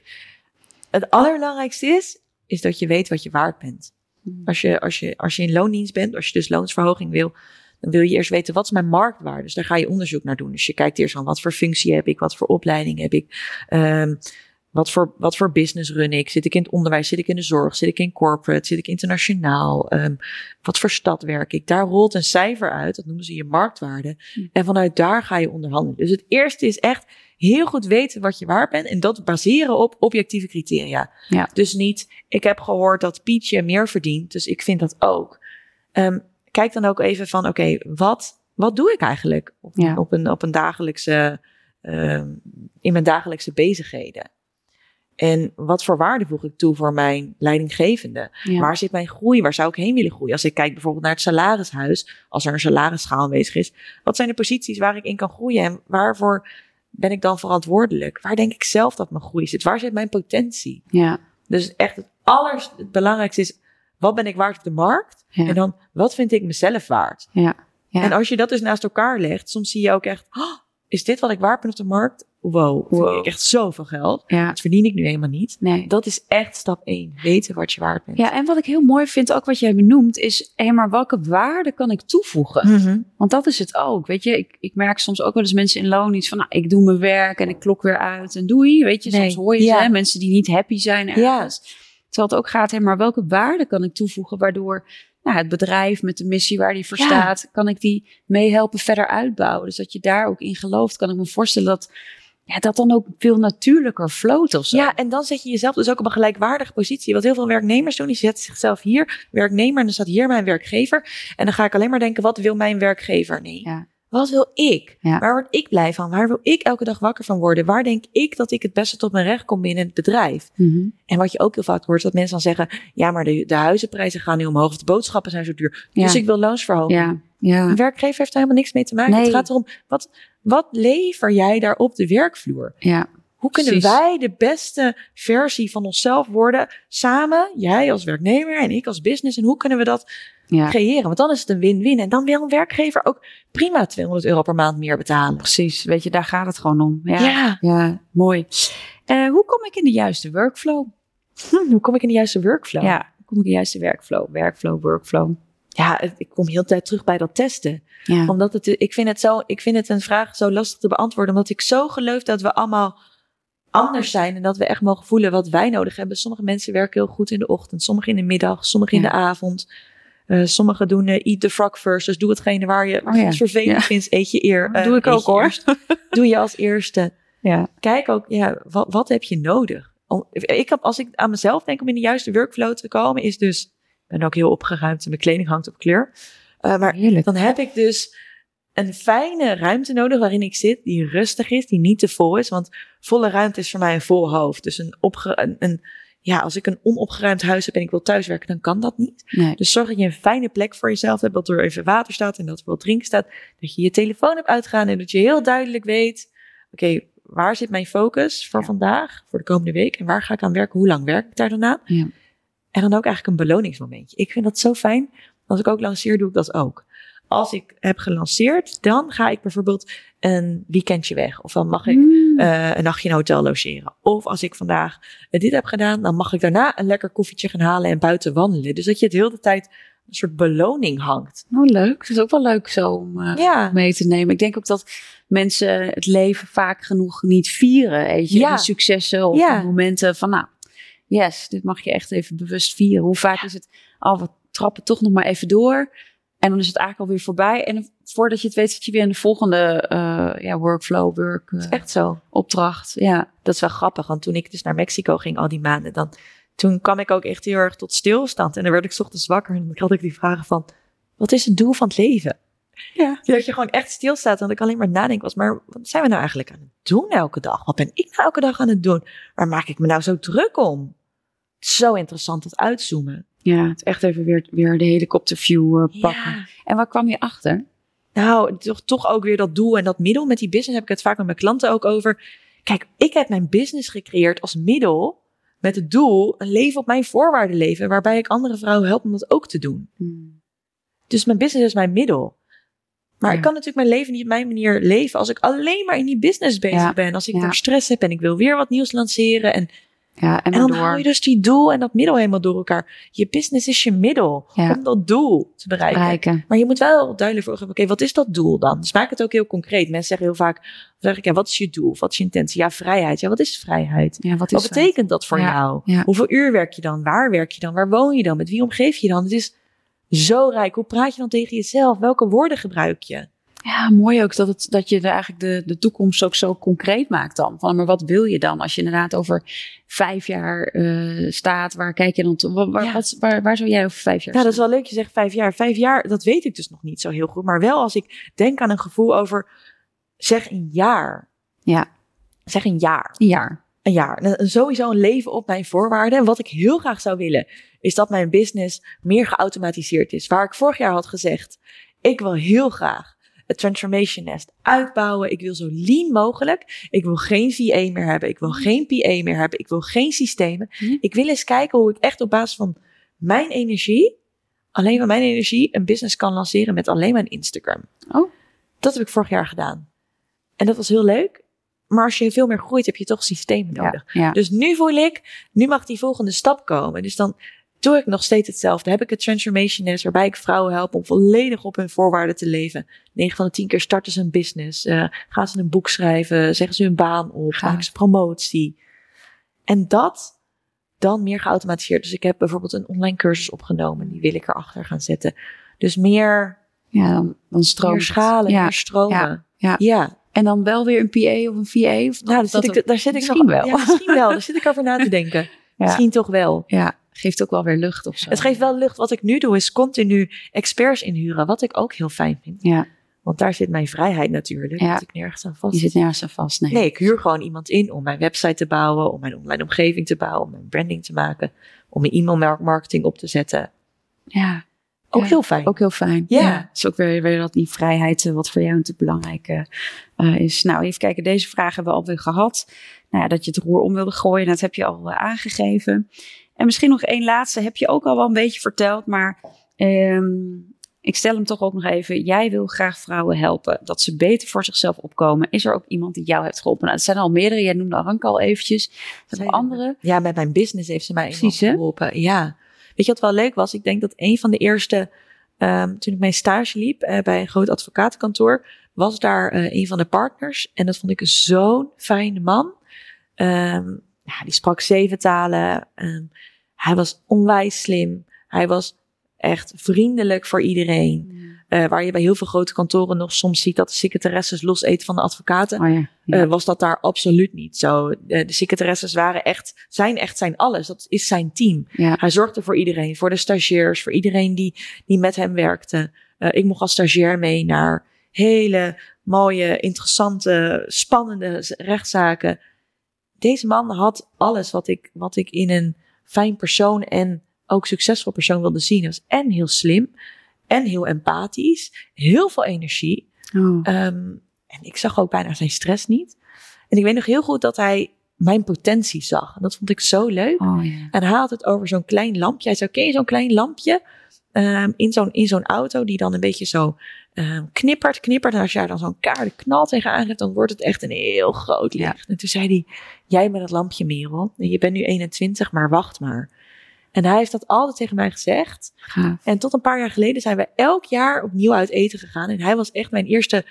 Het allerbelangrijkste is, is dat je weet wat je waard bent. Hmm. Als je, als je, als je in loondienst bent, als je dus loonsverhoging wil, dan wil je eerst weten wat is mijn marktwaarde. Dus daar ga je onderzoek naar doen. Dus je kijkt eerst aan wat voor functie heb ik, wat voor opleiding heb ik, ehm, wat, voor, wat voor business run ik. Zit ik in het onderwijs, zit ik in de zorg, zit ik in corporate, zit ik internationaal, Ehm, wat voor stad werk ik. Daar rolt een cijfer uit, dat noemen ze je marktwaarde. Hm. En vanuit daar ga je onderhandelen. Dus het eerste is echt heel goed weten wat je waard bent en dat baseren op objectieve criteria. Ja. Dus niet, ik heb gehoord dat Pietje meer verdient, dus ik vind dat ook. Ehm, kijk dan ook even van, oké, wat, wat doe ik eigenlijk op, Ja. op, een, op een dagelijkse, ehm, in mijn dagelijkse bezigheden? En wat voor waarde voeg ik toe voor mijn leidinggevende? Ja. Waar zit mijn groei? Waar zou ik heen willen groeien? Als ik kijk bijvoorbeeld naar het salarishuis, als er een salarisschaal aanwezig is, wat zijn de posities waar ik in kan groeien en waarvoor ben ik dan verantwoordelijk? Waar denk ik zelf dat mijn groei zit? Waar zit mijn potentie? ja. Dus echt het aller, het belangrijkste is, wat ben ik waard op de markt? Ja. En dan, wat vind ik mezelf waard? Ja. Ja. En als je dat dus naast elkaar legt, soms zie je ook echt, "Oh, is dit wat ik waard ben op de markt? Wow, vind Wow. ik echt zoveel geld. ja. Dat verdien ik nu helemaal niet. Nee. Dat is echt stap één. Weten wat je waard bent. Ja, en wat ik heel mooi vind, ook wat jij benoemt, is, hé, maar welke waarde kan ik toevoegen? Mhm. Want dat is het ook, weet je. Ik, ik merk soms ook wel eens mensen in loon iets van, nou, ik doe mijn werk en ik klok weer uit en doei. Weet je, Nee, soms hoor je ja. ze, mensen die niet happy zijn Ja. ergens. Terwijl het ook gaat, hé, maar welke waarde kan ik toevoegen, waardoor nou, het bedrijf met de missie waar die voor Ja. staat, kan ik die meehelpen verder uitbouwen. Dus dat je daar ook in gelooft, kan ik me voorstellen dat ja, dat dan ook veel natuurlijker floot of zo. Ja, en dan zet je jezelf dus ook op een gelijkwaardige positie. Wat heel veel werknemers doen, die zetten zichzelf hier, werknemer, en dan staat hier mijn werkgever. En dan ga ik alleen maar denken, wat wil mijn werkgever? Nee. Ja. Wat wil ik? Ja. Waar word ik blij van? Waar wil ik elke dag wakker van worden? Waar denk ik dat ik het beste tot mijn recht kom binnen het bedrijf? Mhm. En wat je ook heel vaak hoort, dat mensen dan zeggen, ja, maar de, de huizenprijzen gaan nu omhoog, of de boodschappen zijn zo duur. Dus Ja. ik wil loonsverhoging. ja, ja. Een werkgever heeft daar helemaal niks mee te maken. Nee. Het gaat erom, wat, wat lever jij daar op de werkvloer? ja. Hoe kunnen Precies. wij de beste versie van onszelf worden samen, jij als werknemer en ik als business? En hoe kunnen we dat ja. creëren? Want dan is het een win-win. En dan wil een werkgever ook prima 200 euro per maand meer betalen. Precies, weet je, daar gaat het gewoon om. Ja, Ja. ja. mooi. Eh, hoe kom ik in de juiste workflow? Hm, hoe kom ik in de juiste workflow? Ja, hoe kom ik in de juiste workflow? Workflow, workflow. Ja, ik kom heel de tijd terug bij dat testen. Ja, Omdat het, ik vind het zo, ik vind het een vraag zo lastig te beantwoorden. Omdat ik zo geloof dat we allemaal anders zijn. En dat we echt mogen voelen wat wij nodig hebben. Sommige mensen werken heel goed in de ochtend. Sommigen in de middag. Sommigen in de avond. Eh sommigen doen eh, eat the frog first. Dus doe hetgene waar je Oh ja. vervelend Ja. vindt. Eet je eer. Eh, doe ik ook, hoor. eerst. Doe je als eerste. ja. Kijk ook, ja, wat, wat heb je nodig? Om, ik heb, als ik aan mezelf denk om in de juiste workflow te komen, is dus, ik ben ook heel opgeruimd en mijn kleding hangt op kleur. Uh, maar heerlijk. dan heb ik dus een fijne ruimte nodig waarin ik zit, die rustig is, die niet te vol is. Want volle ruimte is voor mij een vol hoofd. Dus een, opge, een, een ja, als ik een onopgeruimd huis heb en ik wil thuiswerken, dan kan dat niet. Nee. Dus zorg dat je een fijne plek voor jezelf hebt, dat er even water staat en dat er wat drinken staat. Dat je je telefoon hebt uitgaan en dat je heel duidelijk weet, oké, waar zit mijn focus voor Ja. vandaag, voor de komende week? En waar ga ik aan werken? Hoe lang werk ik daar dan aan? Ja. En dan ook eigenlijk een beloningsmomentje. Ik vind dat zo fijn. Als ik ook lanceer, doe ik dat ook. Als ik heb gelanceerd, dan ga ik bijvoorbeeld een weekendje weg. Of dan mag ik Mm. eh, een nachtje in een hotel logeren. Of als ik vandaag eh, dit heb gedaan, dan mag ik daarna een lekker koffietje gaan halen en buiten wandelen. Dus dat je het heel de tijd een soort beloning hangt. Oh, leuk. Dat is ook wel leuk zo om eh, Ja, mee te nemen. Ik denk ook dat mensen het leven vaak genoeg niet vieren. Weet je, Ja. de successen of Ja. de momenten van, nou, yes, dit mag je echt even bewust vieren. Hoe vaak is het, oh, we trappen toch nog maar even door. En dan is het eigenlijk alweer voorbij. En voordat je het weet, zit je weer in de volgende eh, ja, workflow, work, is echt zo. opdracht. Ja, Dat is wel grappig, want toen ik dus naar Mexico ging al die maanden, dan, toen kwam ik ook echt heel erg tot stilstand. En dan werd ik ochtends wakker en dan had ik die vragen van, wat is het doel van het leven? Ja. Dat je gewoon echt stilstaat en ik alleen maar nadenk was, maar wat zijn we nou eigenlijk aan het doen elke dag? Wat ben ik nou elke dag aan het doen? Waar maak ik me nou zo druk om? Zo interessant dat uitzoomen. Ja het echt even weer, weer de helikopterview eh, pakken. Ja. En waar kwam je achter? Nou, toch, toch ook weer dat doel en dat middel. Met die business heb ik het vaak met mijn klanten ook over. Kijk, ik heb mijn business gecreëerd als middel met het doel een leven op mijn voorwaarden leven, waarbij ik andere vrouwen help om dat ook te doen. Hmm. Dus mijn business is mijn middel. Maar Ja. ik kan natuurlijk mijn leven niet op mijn manier leven als ik alleen maar in die business bezig Ja. ben. Als ik Ja. daar stress heb en ik wil weer wat nieuws lanceren. En, Ja, en, dan door. hou je dus die doel en dat middel helemaal door elkaar. Je business is je middel Ja. om dat doel te bereiken. bereiken. Maar je moet wel duidelijk voor hebben, oké, wat is dat doel dan? Dus maak het ook heel concreet. Mensen zeggen heel vaak, zeg ik, ja, wat is je doel? Wat is je intentie? Ja, vrijheid. Ja, wat is vrijheid? Ja, wat is betekent dat voor Ja, jou? Hoeveel uur werk je dan? Waar werk je dan? Waar woon je dan? Met wie omgeef je dan? Het is zo rijk. Hoe praat je dan tegen jezelf? Welke woorden gebruik je? Ja, mooi ook dat, het, dat je er eigenlijk de, de toekomst ook zo concreet maakt dan. Van, maar wat wil je dan als je inderdaad over vijf jaar eh, staat? Waar kijk je dan toe? Waar, waar, Ja. wat, waar, waar zou jij over vijf jaar Ja, dat is wel leuk. Je zegt vijf jaar. Vijf jaar, dat weet ik dus nog niet zo heel goed. Maar wel als ik denk aan een gevoel over, zeg een jaar. Ja, Zeg een jaar. een jaar. een jaar. Sowieso een leven op mijn voorwaarden. En wat ik heel graag zou willen, is dat mijn business meer geautomatiseerd is. Waar ik vorig jaar had gezegd, ik wil heel graag het Transformation Nest uitbouwen. Ik wil zo lean mogelijk. Ik wil geen VA meer hebben. Ik wil geen PA meer hebben. Ik wil geen systemen. Hm. Ik wil eens kijken hoe ik echt op basis van mijn energie, alleen van mijn energie, een business kan lanceren met alleen mijn Instagram. Oh. Dat heb ik vorig jaar gedaan. En dat was heel leuk. Maar als je veel meer groeit, heb je toch systemen nodig. Ja, ja. Dus nu voel ik, nu mag die volgende stap komen. Dus dan doe ik nog steeds hetzelfde. Heb ik het Transformation Nest, waarbij ik vrouwen help om volledig op hun voorwaarden te leven. 9 van de 10 keer starten ze een business. eh, gaan ze een boek schrijven, zeggen ze hun baan op, Gaaf. maken ze promotie. En dat dan meer geautomatiseerd. Dus ik heb bijvoorbeeld een online cursus opgenomen. Die wil ik erachter gaan zetten. Dus meer, ja dan, meer schalen, Ja. meer stromen. Ja. Ja. ja. En dan wel weer een PA of een VA? Of Nou, daar zit, ik, daar zit ik misschien nog, wel. Ja, misschien wel. Daar zit ik over na te denken. Misschien toch wel. Ja, geeft ook wel weer lucht of zo. Het geeft wel lucht. Wat ik nu doe is continu experts inhuren. Wat ik ook heel fijn vind. Ja, Want daar zit mijn vrijheid natuurlijk. Ja. Dat ik nergens aan vast die zit nergens aan vast. Nee. Nee, ik huur gewoon iemand in om mijn website te bouwen. Om mijn online omgeving te bouwen. Om mijn branding te maken. Om mijn e-mail marketing op te zetten. Ja, Ook Ja, heel fijn. ook heel fijn. Ja. Het is ook weer, weer dat die vrijheid, eh, wat voor jou natuurlijk belangrijk eh, eh, is. Nou, even kijken, deze vraag hebben we alweer gehad. Nou ja, dat je het roer om wilde gooien, dat heb je al eh, aangegeven. En misschien nog één laatste, heb je ook al wel een beetje verteld, maar ehm, ik stel hem toch ook nog even. Jij wil graag vrouwen helpen, dat ze beter voor zichzelf opkomen. Is er ook iemand die jou heeft geholpen? Nou, het zijn al meerdere, jij noemde Aranka al eventjes. Zijn er er- andere? Ja, met mijn business heeft ze mij Precies, hè? geholpen. Ja. Weet je wat wel leuk was? Ik denk dat een van de eerste, ehm, toen ik mijn stage liep eh, bij een groot advocatenkantoor, was daar eh, een van de partners. En dat vond ik zo'n fijne man. Ehm, ja, die sprak zeven talen. Ehm, hij was onwijs slim. Hij was echt vriendelijk voor iedereen. Eh, waar je bij heel veel grote kantoren nog soms ziet dat de secretaresses los eten van de advocaten. Oh ja. ja. Eh, was dat daar absoluut niet zo. De, de secretaresses waren echt, zijn echt zijn alles. Dat is zijn team. Hij zorgde voor iedereen, voor de stagiairs, voor iedereen die, die met hem werkte. Eh, ik mocht als stagiair mee naar hele mooie, interessante, spannende rechtszaken. Deze man had alles wat ik, wat ik in een fijn persoon en ook succesvol persoon wilde zien. Hij was en heel slim en heel empathisch, heel veel energie. Oh. Ehm, en ik zag ook bijna zijn stress niet. En ik weet nog heel goed dat hij mijn potentie zag. En dat vond ik zo leuk. oh. En hij had het over zo'n klein lampje. Hij zei, ken je zo'n klein lampje ehm, in zo'n in zo'n auto die dan een beetje zo ehm, knippert, knippert. En als jij dan zo'n kaarde knal tegenaan geeft, dan wordt het echt een heel groot Ja. licht. En toen zei hij, jij met dat lampje Merel. Je bent nu 21, maar wacht maar. En hij heeft dat altijd tegen mij gezegd. Gaaf. En tot een paar jaar geleden zijn we elk jaar opnieuw uit eten gegaan. En hij was echt mijn eerste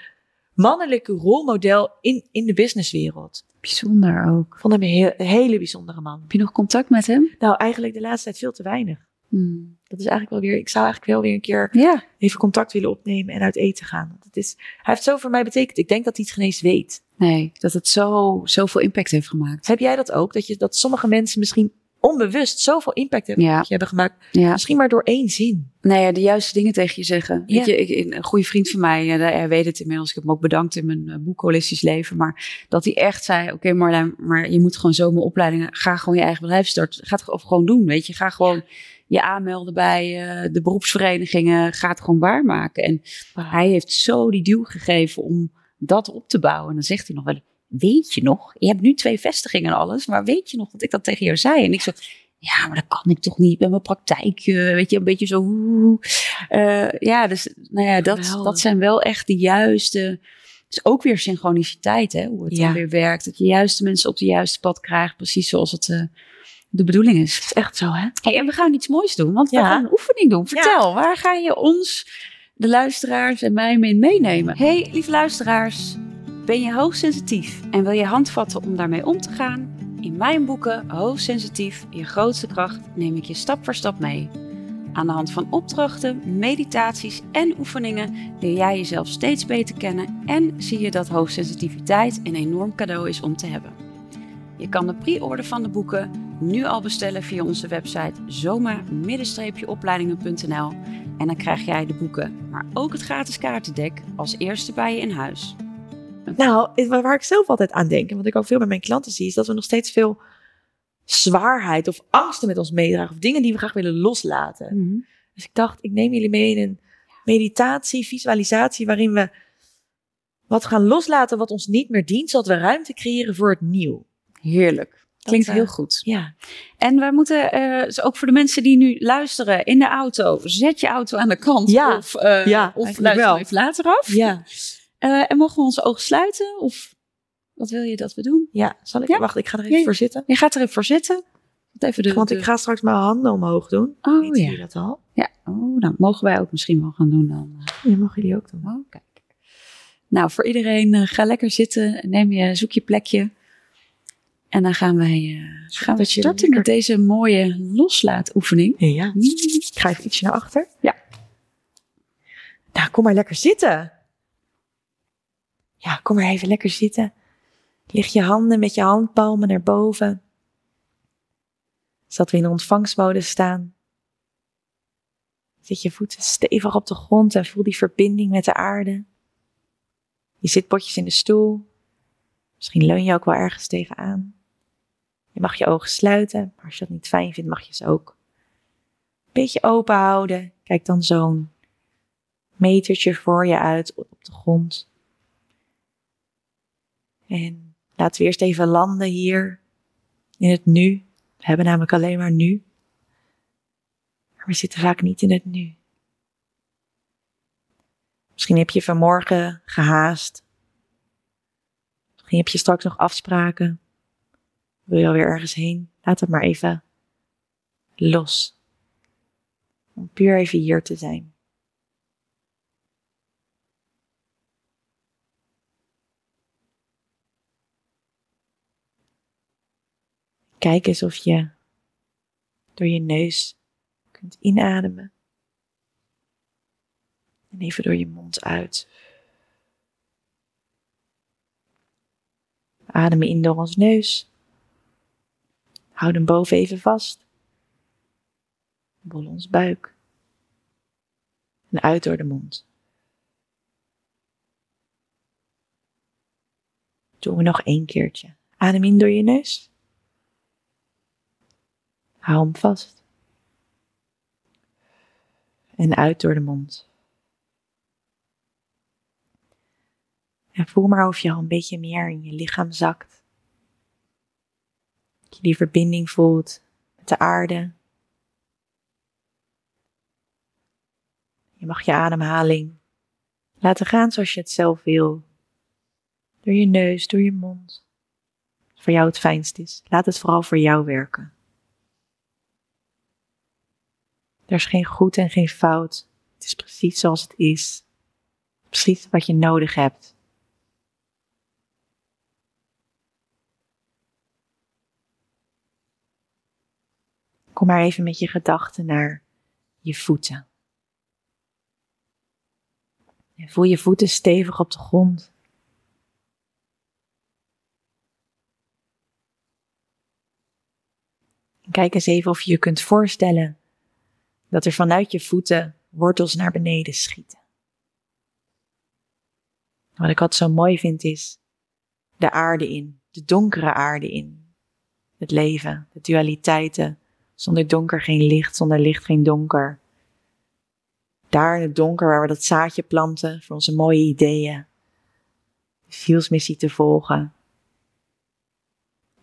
mannelijke rolmodel in, in de businesswereld. Bijzonder ook. Vond hem een, heel, een hele bijzondere man. Heb je nog contact met hem? Nou, eigenlijk de laatste tijd veel te weinig. Hmm. Dat is eigenlijk wel weer, ik zou eigenlijk wel weer een keer Ja. even contact willen opnemen en uit eten gaan. Want het is, hij heeft zo voor mij betekend. Ik denk dat hij het geen eens weet. Nee, dat het zo, zoveel impact heeft gemaakt. Heb jij dat ook? Dat, je, dat sommige mensen misschien onbewust zoveel impact hebben, Ja. hebben gemaakt. Ja. Misschien maar door één zin. Nee, ja, de juiste dingen tegen je zeggen. Ja. Weet je, ik, een goede vriend van mij, ja, hij weet het inmiddels. Ik heb hem ook bedankt in mijn eh, boek Holistisch Leven. Maar dat hij echt zei, oké Marlijn, maar je moet gewoon zo mijn opleidingen, ga gewoon je eigen bedrijf starten. Ga het of gewoon doen, weet je. Ga gewoon je aanmelden bij eh, de beroepsverenigingen. Ga het gewoon waarmaken. En hij heeft zo die duw gegeven om dat op te bouwen. En dan zegt hij nog wel, weet je nog? Je hebt nu twee vestigingen en alles, maar weet je nog dat ik dat tegen jou zei? En ik zo, ja, maar dat kan ik toch niet met mijn praktijk. weet je, een beetje zo. Uh, ja, dus nou ja, dat, dat zijn wel echt de juiste. is ook weer synchroniciteit, hè? Hoe het dan weer werkt. Dat je juiste mensen op de juiste pad krijgt, precies zoals het uh, de bedoeling is. Is echt zo, hè? Hey, en we gaan iets moois doen, want we gaan een oefening doen. Vertel, waar ga je ons, de luisteraars en mij mee meenemen? Hey, lieve luisteraars. Ben je hoogsensitief en wil je handvatten om daarmee om te gaan? In mijn boeken Hoogsensitief, je grootste kracht neem ik je stap voor stap mee. Aan de hand van opdrachten, meditaties en oefeningen leer jij jezelf steeds beter kennen en zie je dat hoogsensitiviteit een enorm cadeau is om te hebben. Je kan de pre-order van de boeken nu al bestellen via onze website zoma-opleidingen.nl en dan krijg jij de boeken, maar ook het gratis kaartendek als eerste bij je in huis. Nou, waar ik zelf altijd aan denk en wat ik ook veel bij mijn klanten zie, is dat we nog steeds veel zwaarheid of angsten met ons meedragen. Of dingen die we graag willen loslaten. Mhm. Dus ik dacht, ik neem jullie mee in een meditatie, visualisatie, waarin we wat gaan loslaten wat ons niet meer dient, zodat we ruimte creëren voor het nieuw. Heerlijk. Klinkt heel eh, goed. Ja. En wij moeten, uh, ook voor de mensen die nu luisteren in de auto, zet je auto aan de kant. Ja. Of, uh, ja, of luister even later af. Ja. Uh, en mogen we onze ogen sluiten? Of wat wil je dat we doen? Ja, zal ik? Wacht, ik ga er even voor zitten. Je gaat er even voor zitten. Even de, Want ik ga straks mijn handen omhoog doen. Oh Weet ja. dat al? Ja, oh, dan mogen wij ook misschien wel gaan doen dan. Ja, mogen jullie ook doen. Oh, kijk. Nou, voor iedereen, ga lekker zitten. Neem je, zoek je plekje. En dan gaan wij, uh, gaan we starten met deze mooie loslaatoefening. Ja. Ik ga even ietsje naar achter. Ja. Nou, kom maar lekker zitten. Ja, kom maar even lekker zitten. Lig je handen met je handpalmen naar boven. Zodat we in ontvangstmodus staan. Zet je voeten stevig op de grond en voel die verbinding met de aarde. Je zit potjes in de stoel. Misschien leun je ook wel ergens tegenaan. Je mag je ogen sluiten, maar als je dat niet fijn vindt, mag je ze ook een beetje open houden. Kijk dan zo'n metertje voor je uit op de grond. En laten we eerst even landen hier in het nu. We hebben namelijk alleen maar nu. Maar we zitten vaak niet in het nu. Misschien heb je vanmorgen gehaast. Misschien heb je straks nog afspraken. Wil je alweer ergens heen? Laat het maar even los. Om puur even hier te zijn. Kijk eens of je door je neus kunt inademen. En even door je mond uit. Ademen in door ons neus. Houd hem boven even vast. Bol ons buik. En uit door de mond. Doen we nog één keertje. Adem in door je neus. Hou hem vast. En uit door de mond. En voel maar of je al een beetje meer in je lichaam zakt. Je die verbinding voelt met de aarde. Je mag je ademhaling laten gaan zoals je het zelf wil. Door je neus, door je mond. Wat voor jou het fijnst is. Laat het vooral voor jou werken. Er is geen goed en geen fout. Het is precies zoals het is. Precies wat je nodig hebt. Kom maar even met je gedachten naar je voeten. En voel je voeten stevig op de grond. kijk eens even of je je kunt voorstellen dat er vanuit je voeten wortels naar beneden schieten. Wat ik altijd zo mooi vind is de aarde in, de donkere aarde in. Het leven, de dualiteiten. Zonder donker geen licht, zonder licht geen donker. Daar in het donker waar we dat zaadje planten voor onze mooie ideeën. De zielsmissie te volgen.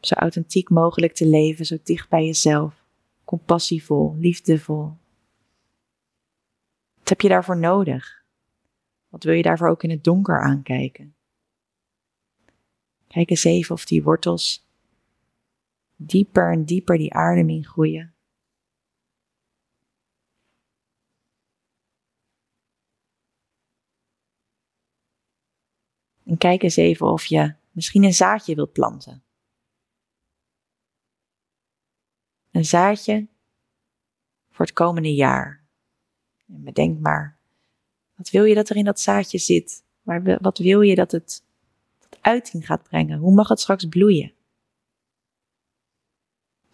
Zo authentiek mogelijk te leven, zo dicht bij jezelf. compassievol, liefdevol. Wat heb je daarvoor nodig? Wat wil je daarvoor ook in het donker aankijken? Kijk eens even of die wortels dieper en dieper die aarde groeien. En kijk eens even of je misschien een zaadje wilt planten. Een zaadje voor het komende jaar. En bedenk maar, wat wil je dat er in dat zaadje zit? wat wil je dat het uiting gaat brengen? Hoe mag het straks bloeien?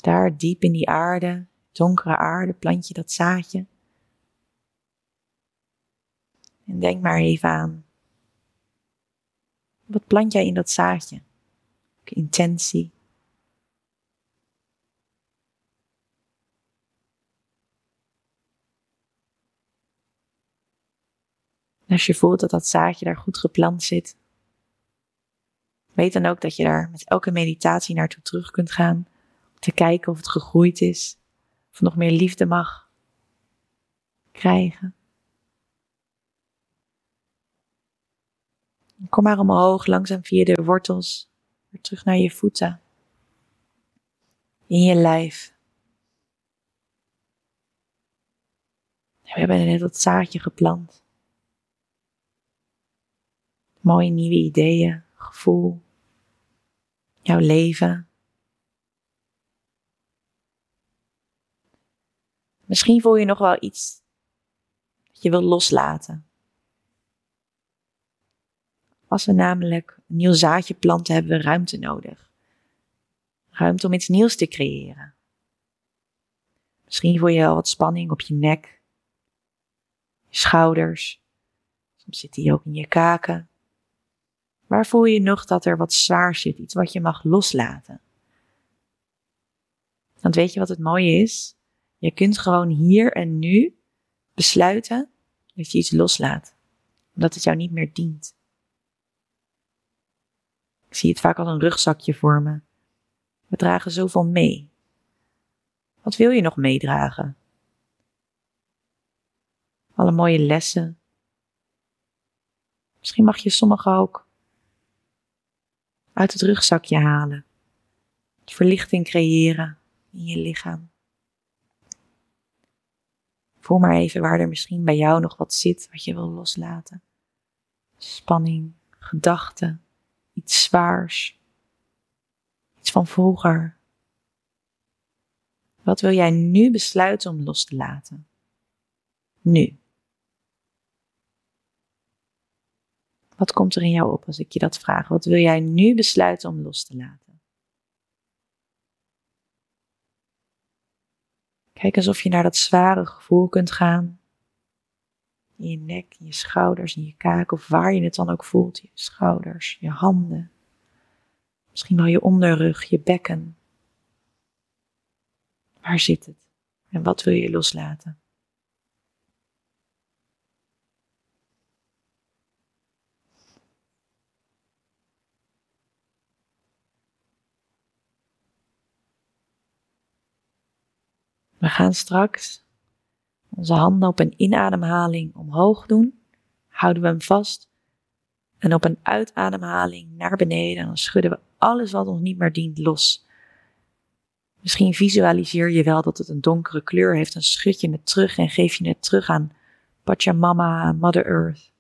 Daar diep in die aarde, donkere aarde, plant je dat zaadje. En denk maar even aan wat plant jij in dat zaadje? Intentie? En als je voelt dat dat zaadje daar goed geplant zit, weet dan ook dat je daar met elke meditatie naartoe terug kunt gaan. Te kijken of het gegroeid is, of nog meer liefde mag krijgen. Kom maar omhoog, langzaam via de wortels, weer terug naar je voeten. In je lijf. We hebben net dat zaadje geplant. Mooie nieuwe ideeën, gevoel, jouw leven. Misschien voel je nog wel iets dat je wilt loslaten. Als we namelijk een nieuw zaadje planten, hebben we ruimte nodig. Ruimte om iets nieuws te creëren. Misschien voel je wel wat spanning op je nek, je schouders. Soms zit die ook in je kaken. Waar voel je nog dat er wat zwaar zit, iets wat je mag loslaten? Want weet je wat het mooie is? Je kunt gewoon hier en nu besluiten dat je iets loslaat, omdat het jou niet meer dient. Ik zie het vaak als een rugzakje voor me. We dragen zoveel mee. Wat wil je nog meedragen? Alle mooie lessen. Misschien mag je sommige ook uit het rugzakje halen. Verlichting creëren in je lichaam. Voel maar even waar er misschien bij jou nog wat zit wat je wil loslaten. Spanning, gedachten, iets zwaars, iets van vroeger. Wat wil jij nu besluiten om los te laten? Nu. Wat komt er in jou op als ik je dat vraag? Wat wil jij nu besluiten om los te laten? Kijk alsof je naar dat zware gevoel kunt gaan. In je nek, in je schouders, in je kaak of waar je het dan ook voelt. Je schouders, je handen. Misschien wel je onderrug, je bekken. Waar zit het? En wat wil je loslaten? We gaan straks onze handen op een inademhaling omhoog doen. Houden we hem vast. En op een uitademhaling naar beneden. En dan schudden we alles wat ons niet meer dient los. Misschien visualiseer je wel dat het een donkere kleur heeft. Dan schud je het terug en geef je het terug aan Pachamama, Mother Earth.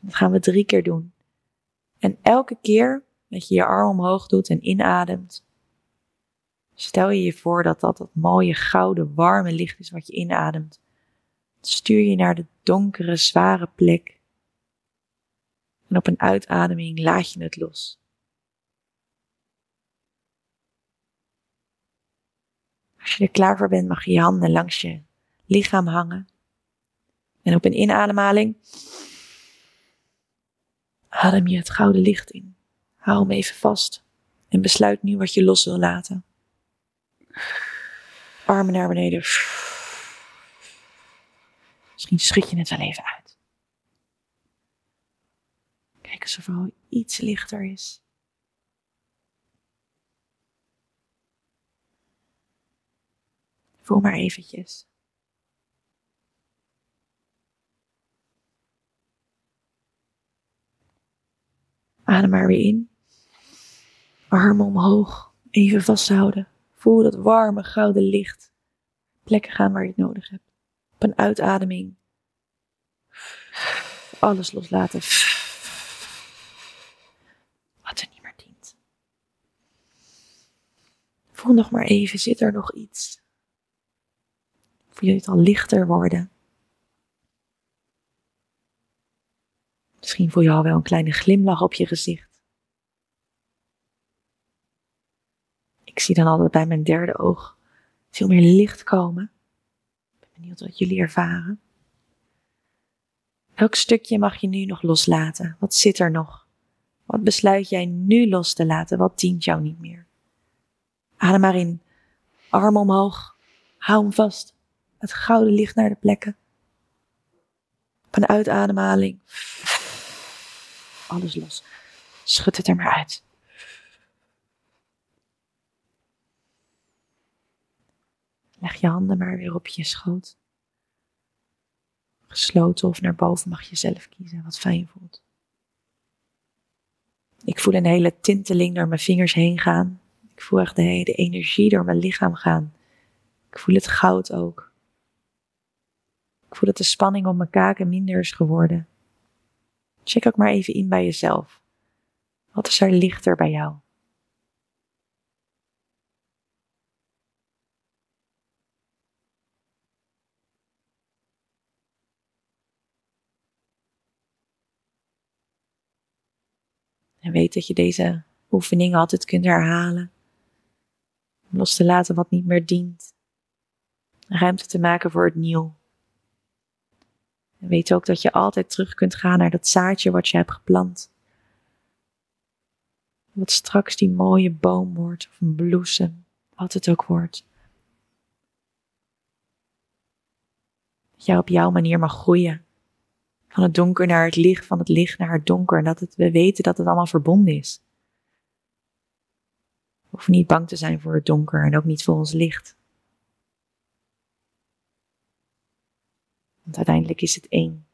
Dat gaan we drie keer doen. En elke keer dat je je arm omhoog doet en inademt, Stel je je voor dat dat dat mooie gouden warme licht is wat je inademt. stuur je naar de donkere zware plek. En op een uitademing laat je het los. Als je er klaar voor bent, mag je je handen langs je lichaam hangen. En op een inademhaling adem je het gouden licht in. Hou hem even vast en besluit nu wat je los wil laten. Armen naar beneden. Misschien schud je het wel even uit. Kijk of er iets lichter is. Voel maar eventjes. Adem maar weer in. Armen omhoog. Even vasthouden. Voel dat warme gouden licht. Plekken gaan waar je het nodig hebt. Op een uitademing. Alles loslaten. Wat er niet meer dient. Voel nog maar even, zit er nog iets? Voel je het al lichter worden? Misschien voel je al wel een kleine glimlach op je gezicht. Ik zie dan altijd bij mijn derde oog veel meer licht komen. Ik ben benieuwd wat jullie ervaren. Welk stukje mag je nu nog loslaten? Wat zit er nog? Wat besluit jij nu los te laten? Wat dient jou niet meer? Adem maar in. Arm omhoog. Hou hem vast. Het gouden licht naar de plekken. Op een uitademhaling. Alles los. Schud het er maar uit. Leg je handen maar weer op je schoot. Gesloten of naar boven mag je zelf kiezen wat fijn voelt. Ik voel een hele tinteling door mijn vingers heen gaan. Ik voel echt de hele energie door mijn lichaam gaan. Ik voel het goud ook. Ik voel dat de spanning om mijn kaken minder is geworden. Check ook maar even in bij jezelf. Wat is er lichter bij jou? En weet dat je deze oefeningen altijd kunt herhalen. Los te laten wat niet meer dient. Ruimte te maken voor het nieuw. En weet ook dat je altijd terug kunt gaan naar dat zaadje wat je hebt geplant. Wat straks die mooie boom wordt, of een bloesem, wat het ook wordt. Dat jij op jouw manier mag groeien. Van het donker naar het licht, van het licht naar het donker. En dat het, we weten dat het allemaal verbonden is. We hoeven niet bang te zijn voor het donker en ook niet voor ons licht. Want uiteindelijk is het één.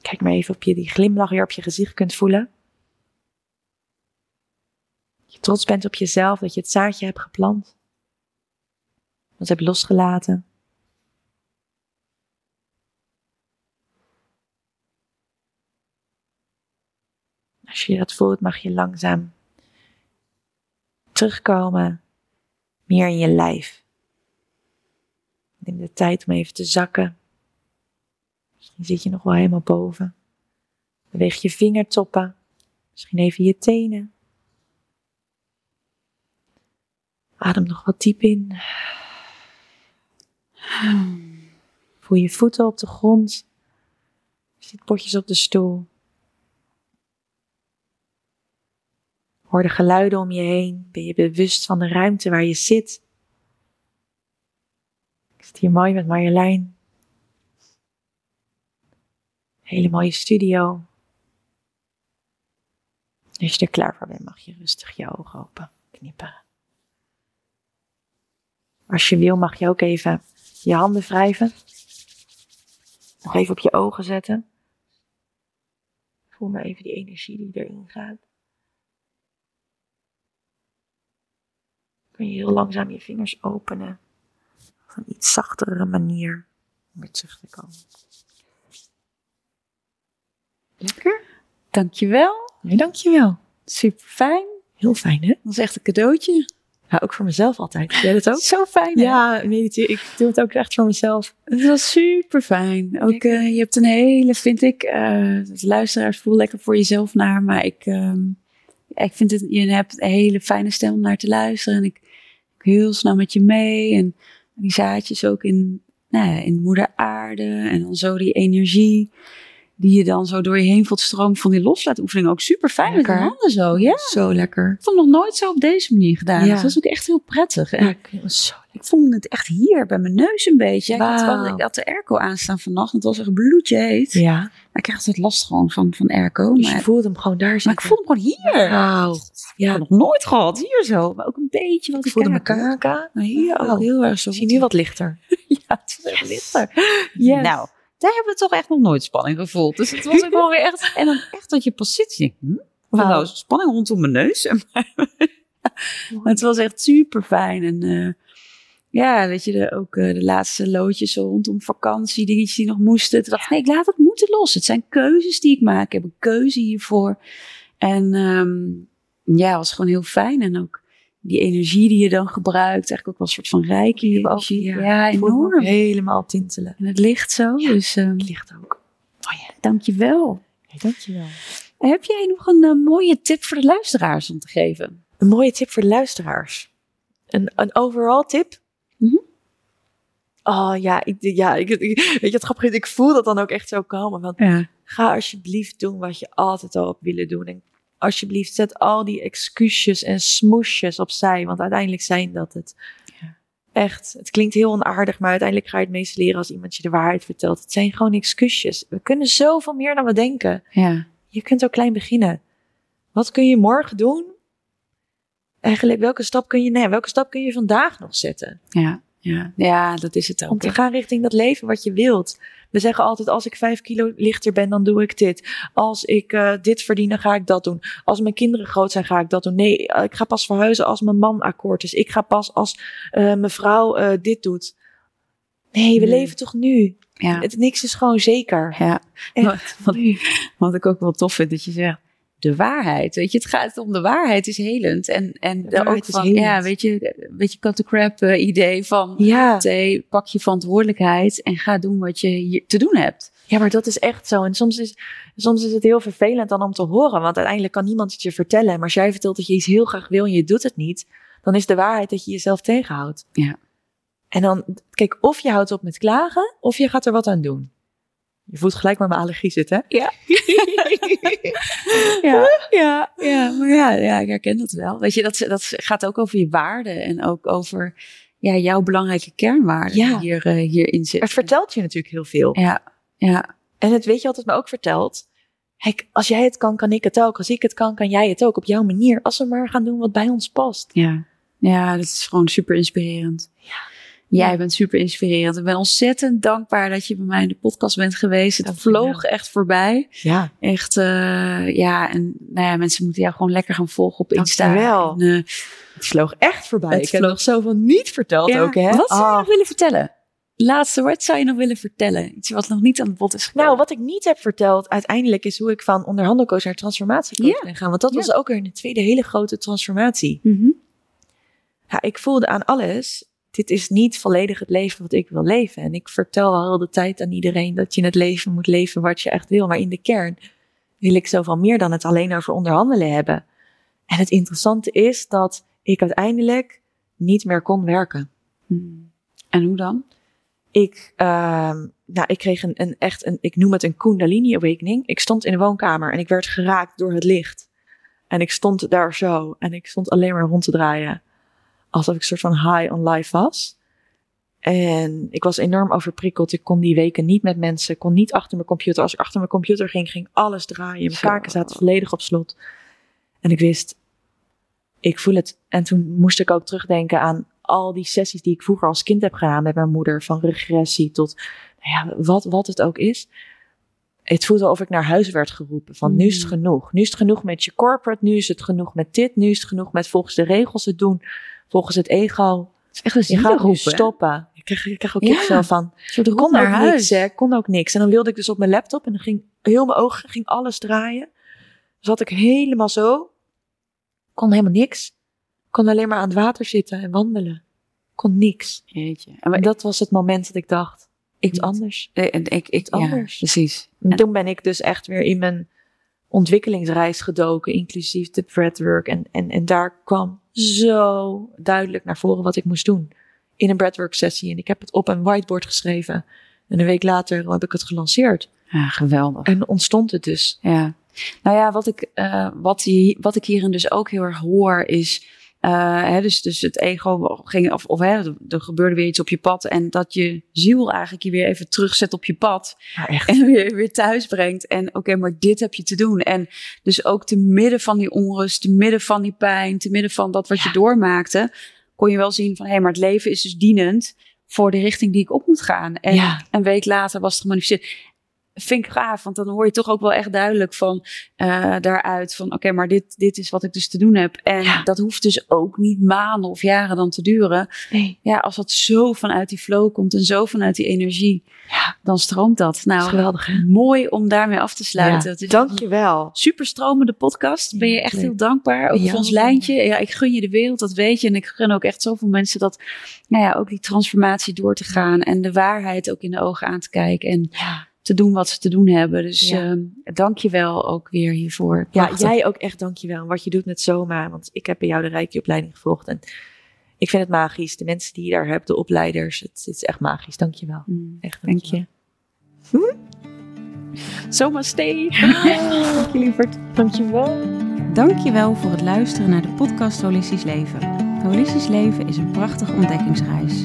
Kijk maar even of je die glimlach weer op je gezicht kunt voelen. Je trots bent op jezelf dat je het zaadje hebt geplant. Dat hebt losgelaten. Als je dat voelt, mag je langzaam terugkomen, meer in je lijf. Neem de tijd om even te zakken. Misschien zit je nog wel helemaal boven. Beweeg je vingertoppen, misschien even je tenen. Adem nog wat diep in. Voel je voeten op de grond. Zit potjes op de stoel. Hoor de geluiden om je heen. Ben je bewust van de ruimte waar je zit? Ik zit hier mooi met Marjolein. Hele mooie studio. Als je er klaar voor bent, mag je rustig je ogen open knipperen. Als je wil, mag je ook even je handen wrijven. Nog even op je ogen zetten. Voel maar even die energie die erin gaat. kun je heel langzaam je vingers openen. Op een iets zachtere manier om weer terug te komen. Lekker. Dankjewel. Nee, dankjewel. Super fijn. Heel fijn, hè? Dat is echt een cadeautje. Ja, ook voor mezelf altijd. Jij dat ook? Zo fijn. hè? Ja. Ik doe het ook echt voor mezelf. Het was super fijn. Ook eh, je hebt een hele, vind ik, de luisteraars voel lekker voor jezelf naar, maar ik, ehm, ik vind het, je hebt een hele fijne stem om naar te luisteren en ik, ik heel snel met je mee en die zaadjes ook in, nou ja, in moeder aarde en dan zo die energie. Die je dan zo door je heen voelt stroom van die loslaatoefening. Ook super fijn met de handen zo. Ja, Zo lekker. ik heb het nog nooit zo op deze manier gedaan. Ja. Dus dat is ook echt heel prettig. En Ja, ik zo ik voelde het echt hier bij mijn neus een beetje. Ik had, wel- ik had de airco aanstaan vannacht. Het was echt bloedje heet. Ja. Maar ik krijg altijd last gewoon van, van airco. Dus je maar, voelde hem gewoon daar maar zitten. ik voelde hem gewoon hier. Ik Ja, heb het nog nooit gehad. Hier zo. Maar ook een beetje wat ik voelde mijn kaken. Maar hier ook heel erg zo. Ik zie nu wat lichter. Ja, het is echt lichter. Yes. Nou, daar hebben we toch echt nog nooit spanning gevoeld. Dus het was ook wel weer echt... En dan echt dat je pas zit. je hm? Nou spanning rondom mijn neus. Maar het was echt super fijn. En eh, ja, weet je, de, ook eh, de laatste loodjes rondom vakantie, dingetjes die nog moesten. Toen dacht ik, nee, ik laat het moeten los. Het zijn keuzes die ik maak. Ik heb een keuze hiervoor. En ehm, ja, het was gewoon heel fijn. En ook die energie die je dan gebruikt, eigenlijk ook wel een soort van rijke energie. ja. Ja, enorm. helemaal tintelen. En het ligt zo, dus ehm Het ligt ook. dankjewel. Hey, dankjewel. Heb jij nog een eh, mooie tip voor de luisteraars om te geven? Een mooie tip voor de luisteraars. Een, een overall tip? Mhm. Oh ja, ik, ja ik, ik- weet je wat grappig is? Ik voel dat dan ook echt zo komen. Van, Ja. ga alsjeblieft doen wat je altijd al hebt willen doen. En alsjeblieft zet al die excuusjes en smoesjes opzij. Want uiteindelijk zijn dat het. Ja. Echt, het klinkt heel onaardig, maar uiteindelijk ga je het meest leren als iemand je de waarheid vertelt. Het zijn gewoon excuusjes. We kunnen zoveel meer dan we denken. Ja. Je kunt ook klein beginnen. Wat kun je morgen doen? Eigenlijk, welke stap kun je, nee, welke stap kun je vandaag nog zetten? Ja. Ja. ja, dat is het Om ook. te hè. gaan richting dat leven wat je wilt. We zeggen altijd, als ik vijf kilo lichter ben, dan doe ik dit. Als ik eh, dit verdien, dan ga ik dat doen. Als mijn kinderen groot zijn, ga ik dat doen. Nee, eh, ik ga pas verhuizen als mijn man akkoord is. Ik ga pas als eh, mijn vrouw eh, dit doet. Nee, we Nee. leven toch nu? Ja. Het, niks is gewoon zeker. ja. Echt. Wat, wat ik ook wel tof vind, dat je zegt, de waarheid. Weet je, het gaat om de waarheid is helend. En, en ook van, ja, weet je, weet je, cut the crap eh, idee van, Ja. hey, pak je verantwoordelijkheid en ga doen wat je hier te doen hebt. Ja, maar dat is echt zo. En soms is, soms is het heel vervelend dan om te horen. Want uiteindelijk kan niemand het je vertellen. Maar als jij vertelt dat je iets heel graag wil en je doet het niet. Dan is de waarheid dat je jezelf tegenhoudt. Ja. En dan, kijk, of je houdt op met klagen. Of je gaat er wat aan doen. Je voelt gelijk waar mijn allergie zit, hè? Ja. ja, ja, ja, maar ja, ja, ik herken dat wel. Weet je, dat, dat gaat ook over je waarden en ook over ja, jouw belangrijke kernwaarden Ja. die hier, eh, hierin Het zitten. vertelt je natuurlijk heel veel. Ja, ja, En het weet je wat het me ook vertelt. Kijk, als jij het kan, kan ik het ook. Als ik het kan, kan jij het ook op jouw manier. Als we maar gaan doen wat bij ons past. ja. Ja, dat is gewoon super inspirerend. Jij bent super inspirerend. Ik ben ontzettend dankbaar dat je bij mij in de podcast bent geweest. Het vloog echt voorbij. Ja. Echt, eh, ja, en nou ja, mensen moeten jou gewoon lekker gaan volgen op Insta. je wel. En, eh, Het vloog echt voorbij. Het ik heb vloog- nog zoveel niet verteld Ja, ook, hè? Wat zou je Ah. nog willen vertellen? Laatste woord zou je nog willen vertellen? Iets wat nog niet aan het bod is gekomen. Nou, wat ik niet heb verteld uiteindelijk is hoe ik van onderhandelcoach naar transformatiecoach Ja. ben gaan. Want dat Ja. was ook weer een tweede hele grote transformatie. Mhm. Ja, ik voelde aan alles, dit is niet volledig het leven wat ik wil leven. En ik vertel al de tijd aan iedereen dat je het leven moet leven wat je echt wil. Maar in de kern wil ik zoveel meer dan het alleen over onderhandelen hebben. En het interessante is dat ik uiteindelijk niet meer kon werken. Hmm. En hoe dan? ik, ehm, nou, ik kreeg een, een echt, een, ik noem het een Kundalini Awakening. Ik stond in de woonkamer en ik werd geraakt door het licht. En ik stond daar zo en ik stond alleen maar rond te draaien. Alsof ik een soort van high on life was. En ik was enorm overprikkeld. Ik kon die weken niet met mensen, kon niet achter mijn computer. Als ik achter mijn computer ging, ging alles draaien. Mijn kaken zaten volledig op slot. En ik wist, ik voel het. En toen moest ik ook terugdenken aan al die sessies die ik vroeger als kind heb gedaan met mijn moeder. Van regressie tot, nou ja, wat, wat het ook is. Het voelde of ik naar huis werd geroepen. Van nu is het Mm. genoeg. Nu is het genoeg met je corporate. Nu is het genoeg met dit. Nu is het genoeg met volgens de regels het doen. Volgens het ego. Het is echt een stoppen. Ik krijg, ik krijg ook Ja. van. Roep Kon ook huis. niks, hè. Kon ook niks. En dan wilde ik dus op mijn laptop. En dan ging heel mijn ogen, ging alles draaien. Zat ik helemaal zo. Kon helemaal niks. Kon alleen maar aan het water zitten en wandelen. Kon niks. Jeetje. En dat was het moment dat ik dacht, iets anders. ik, en ik, ik, anders. precies. En toen ben ik dus echt weer in mijn ontwikkelingsreis gedoken, inclusief de breathwork. En, en, en daar kwam zo duidelijk naar voren wat ik moest doen. In een breathwork sessie. En ik heb het op een whiteboard geschreven. En een week later heb ik het gelanceerd. Ja, geweldig. En ontstond het dus. Ja. Nou ja, wat ik, uh, wat, die, wat ik hierin dus ook heel erg hoor is. Uh, hè, dus, dus het ego ging, of, of hè, er gebeurde weer iets op je pad. En dat je ziel eigenlijk je weer even terugzet op je pad. Ja, echt. En weer, weer thuis brengt. En oké, maar dit heb je te doen. En dus ook te midden van die onrust, te midden van die pijn, te midden van dat wat Ja. je doormaakte. Kon je wel zien van hé, maar het leven is dus dienend voor de richting die ik op moet gaan. En Ja. een week later was het gemanifesteerd. Vind ik gaaf, want dan hoor je toch ook wel echt duidelijk van eh, daaruit van oké, maar dit, dit is wat ik dus te doen heb. En Ja. dat hoeft dus ook niet maanden of jaren dan te duren. Nee. Ja, als dat zo vanuit die flow komt en zo vanuit die energie, Ja, dan stroomt dat. Nou, geweldig hè? mooi om daarmee af te sluiten. Is Dankjewel. Super stromende podcast. Ben je Ja, echt heel dankbaar. Ook Ja, voor ons lijntje. Ja, ik gun je de wereld, dat weet je. En ik gun ook echt zoveel mensen dat, nou ja, ook die transformatie door te gaan. En de waarheid ook in de ogen aan te kijken. En Ja. Te doen wat ze te doen hebben. Dus Ja. ehm, dank je wel ook weer hiervoor. Ja, jij ook echt dankjewel. En wat je doet met Soma. Want ik heb bij jou de Reiki-opleiding gevolgd. En ik vind het magisch. De mensen die je daar hebt, de opleiders. Het, het is echt magisch. Dankjewel. Mm, Echt Dank je. Zomaar stay. Dank je lieverd. Dankjewel. Dankjewel voor het luisteren naar de podcast Holistisch Leven. Holistisch Leven is een prachtige ontdekkingsreis.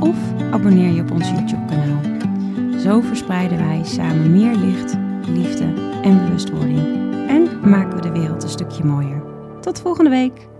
of abonneer je op ons YouTube-kanaal. Zo verspreiden wij samen meer licht, liefde en bewustwording. En maken we de wereld een stukje mooier. Tot volgende week!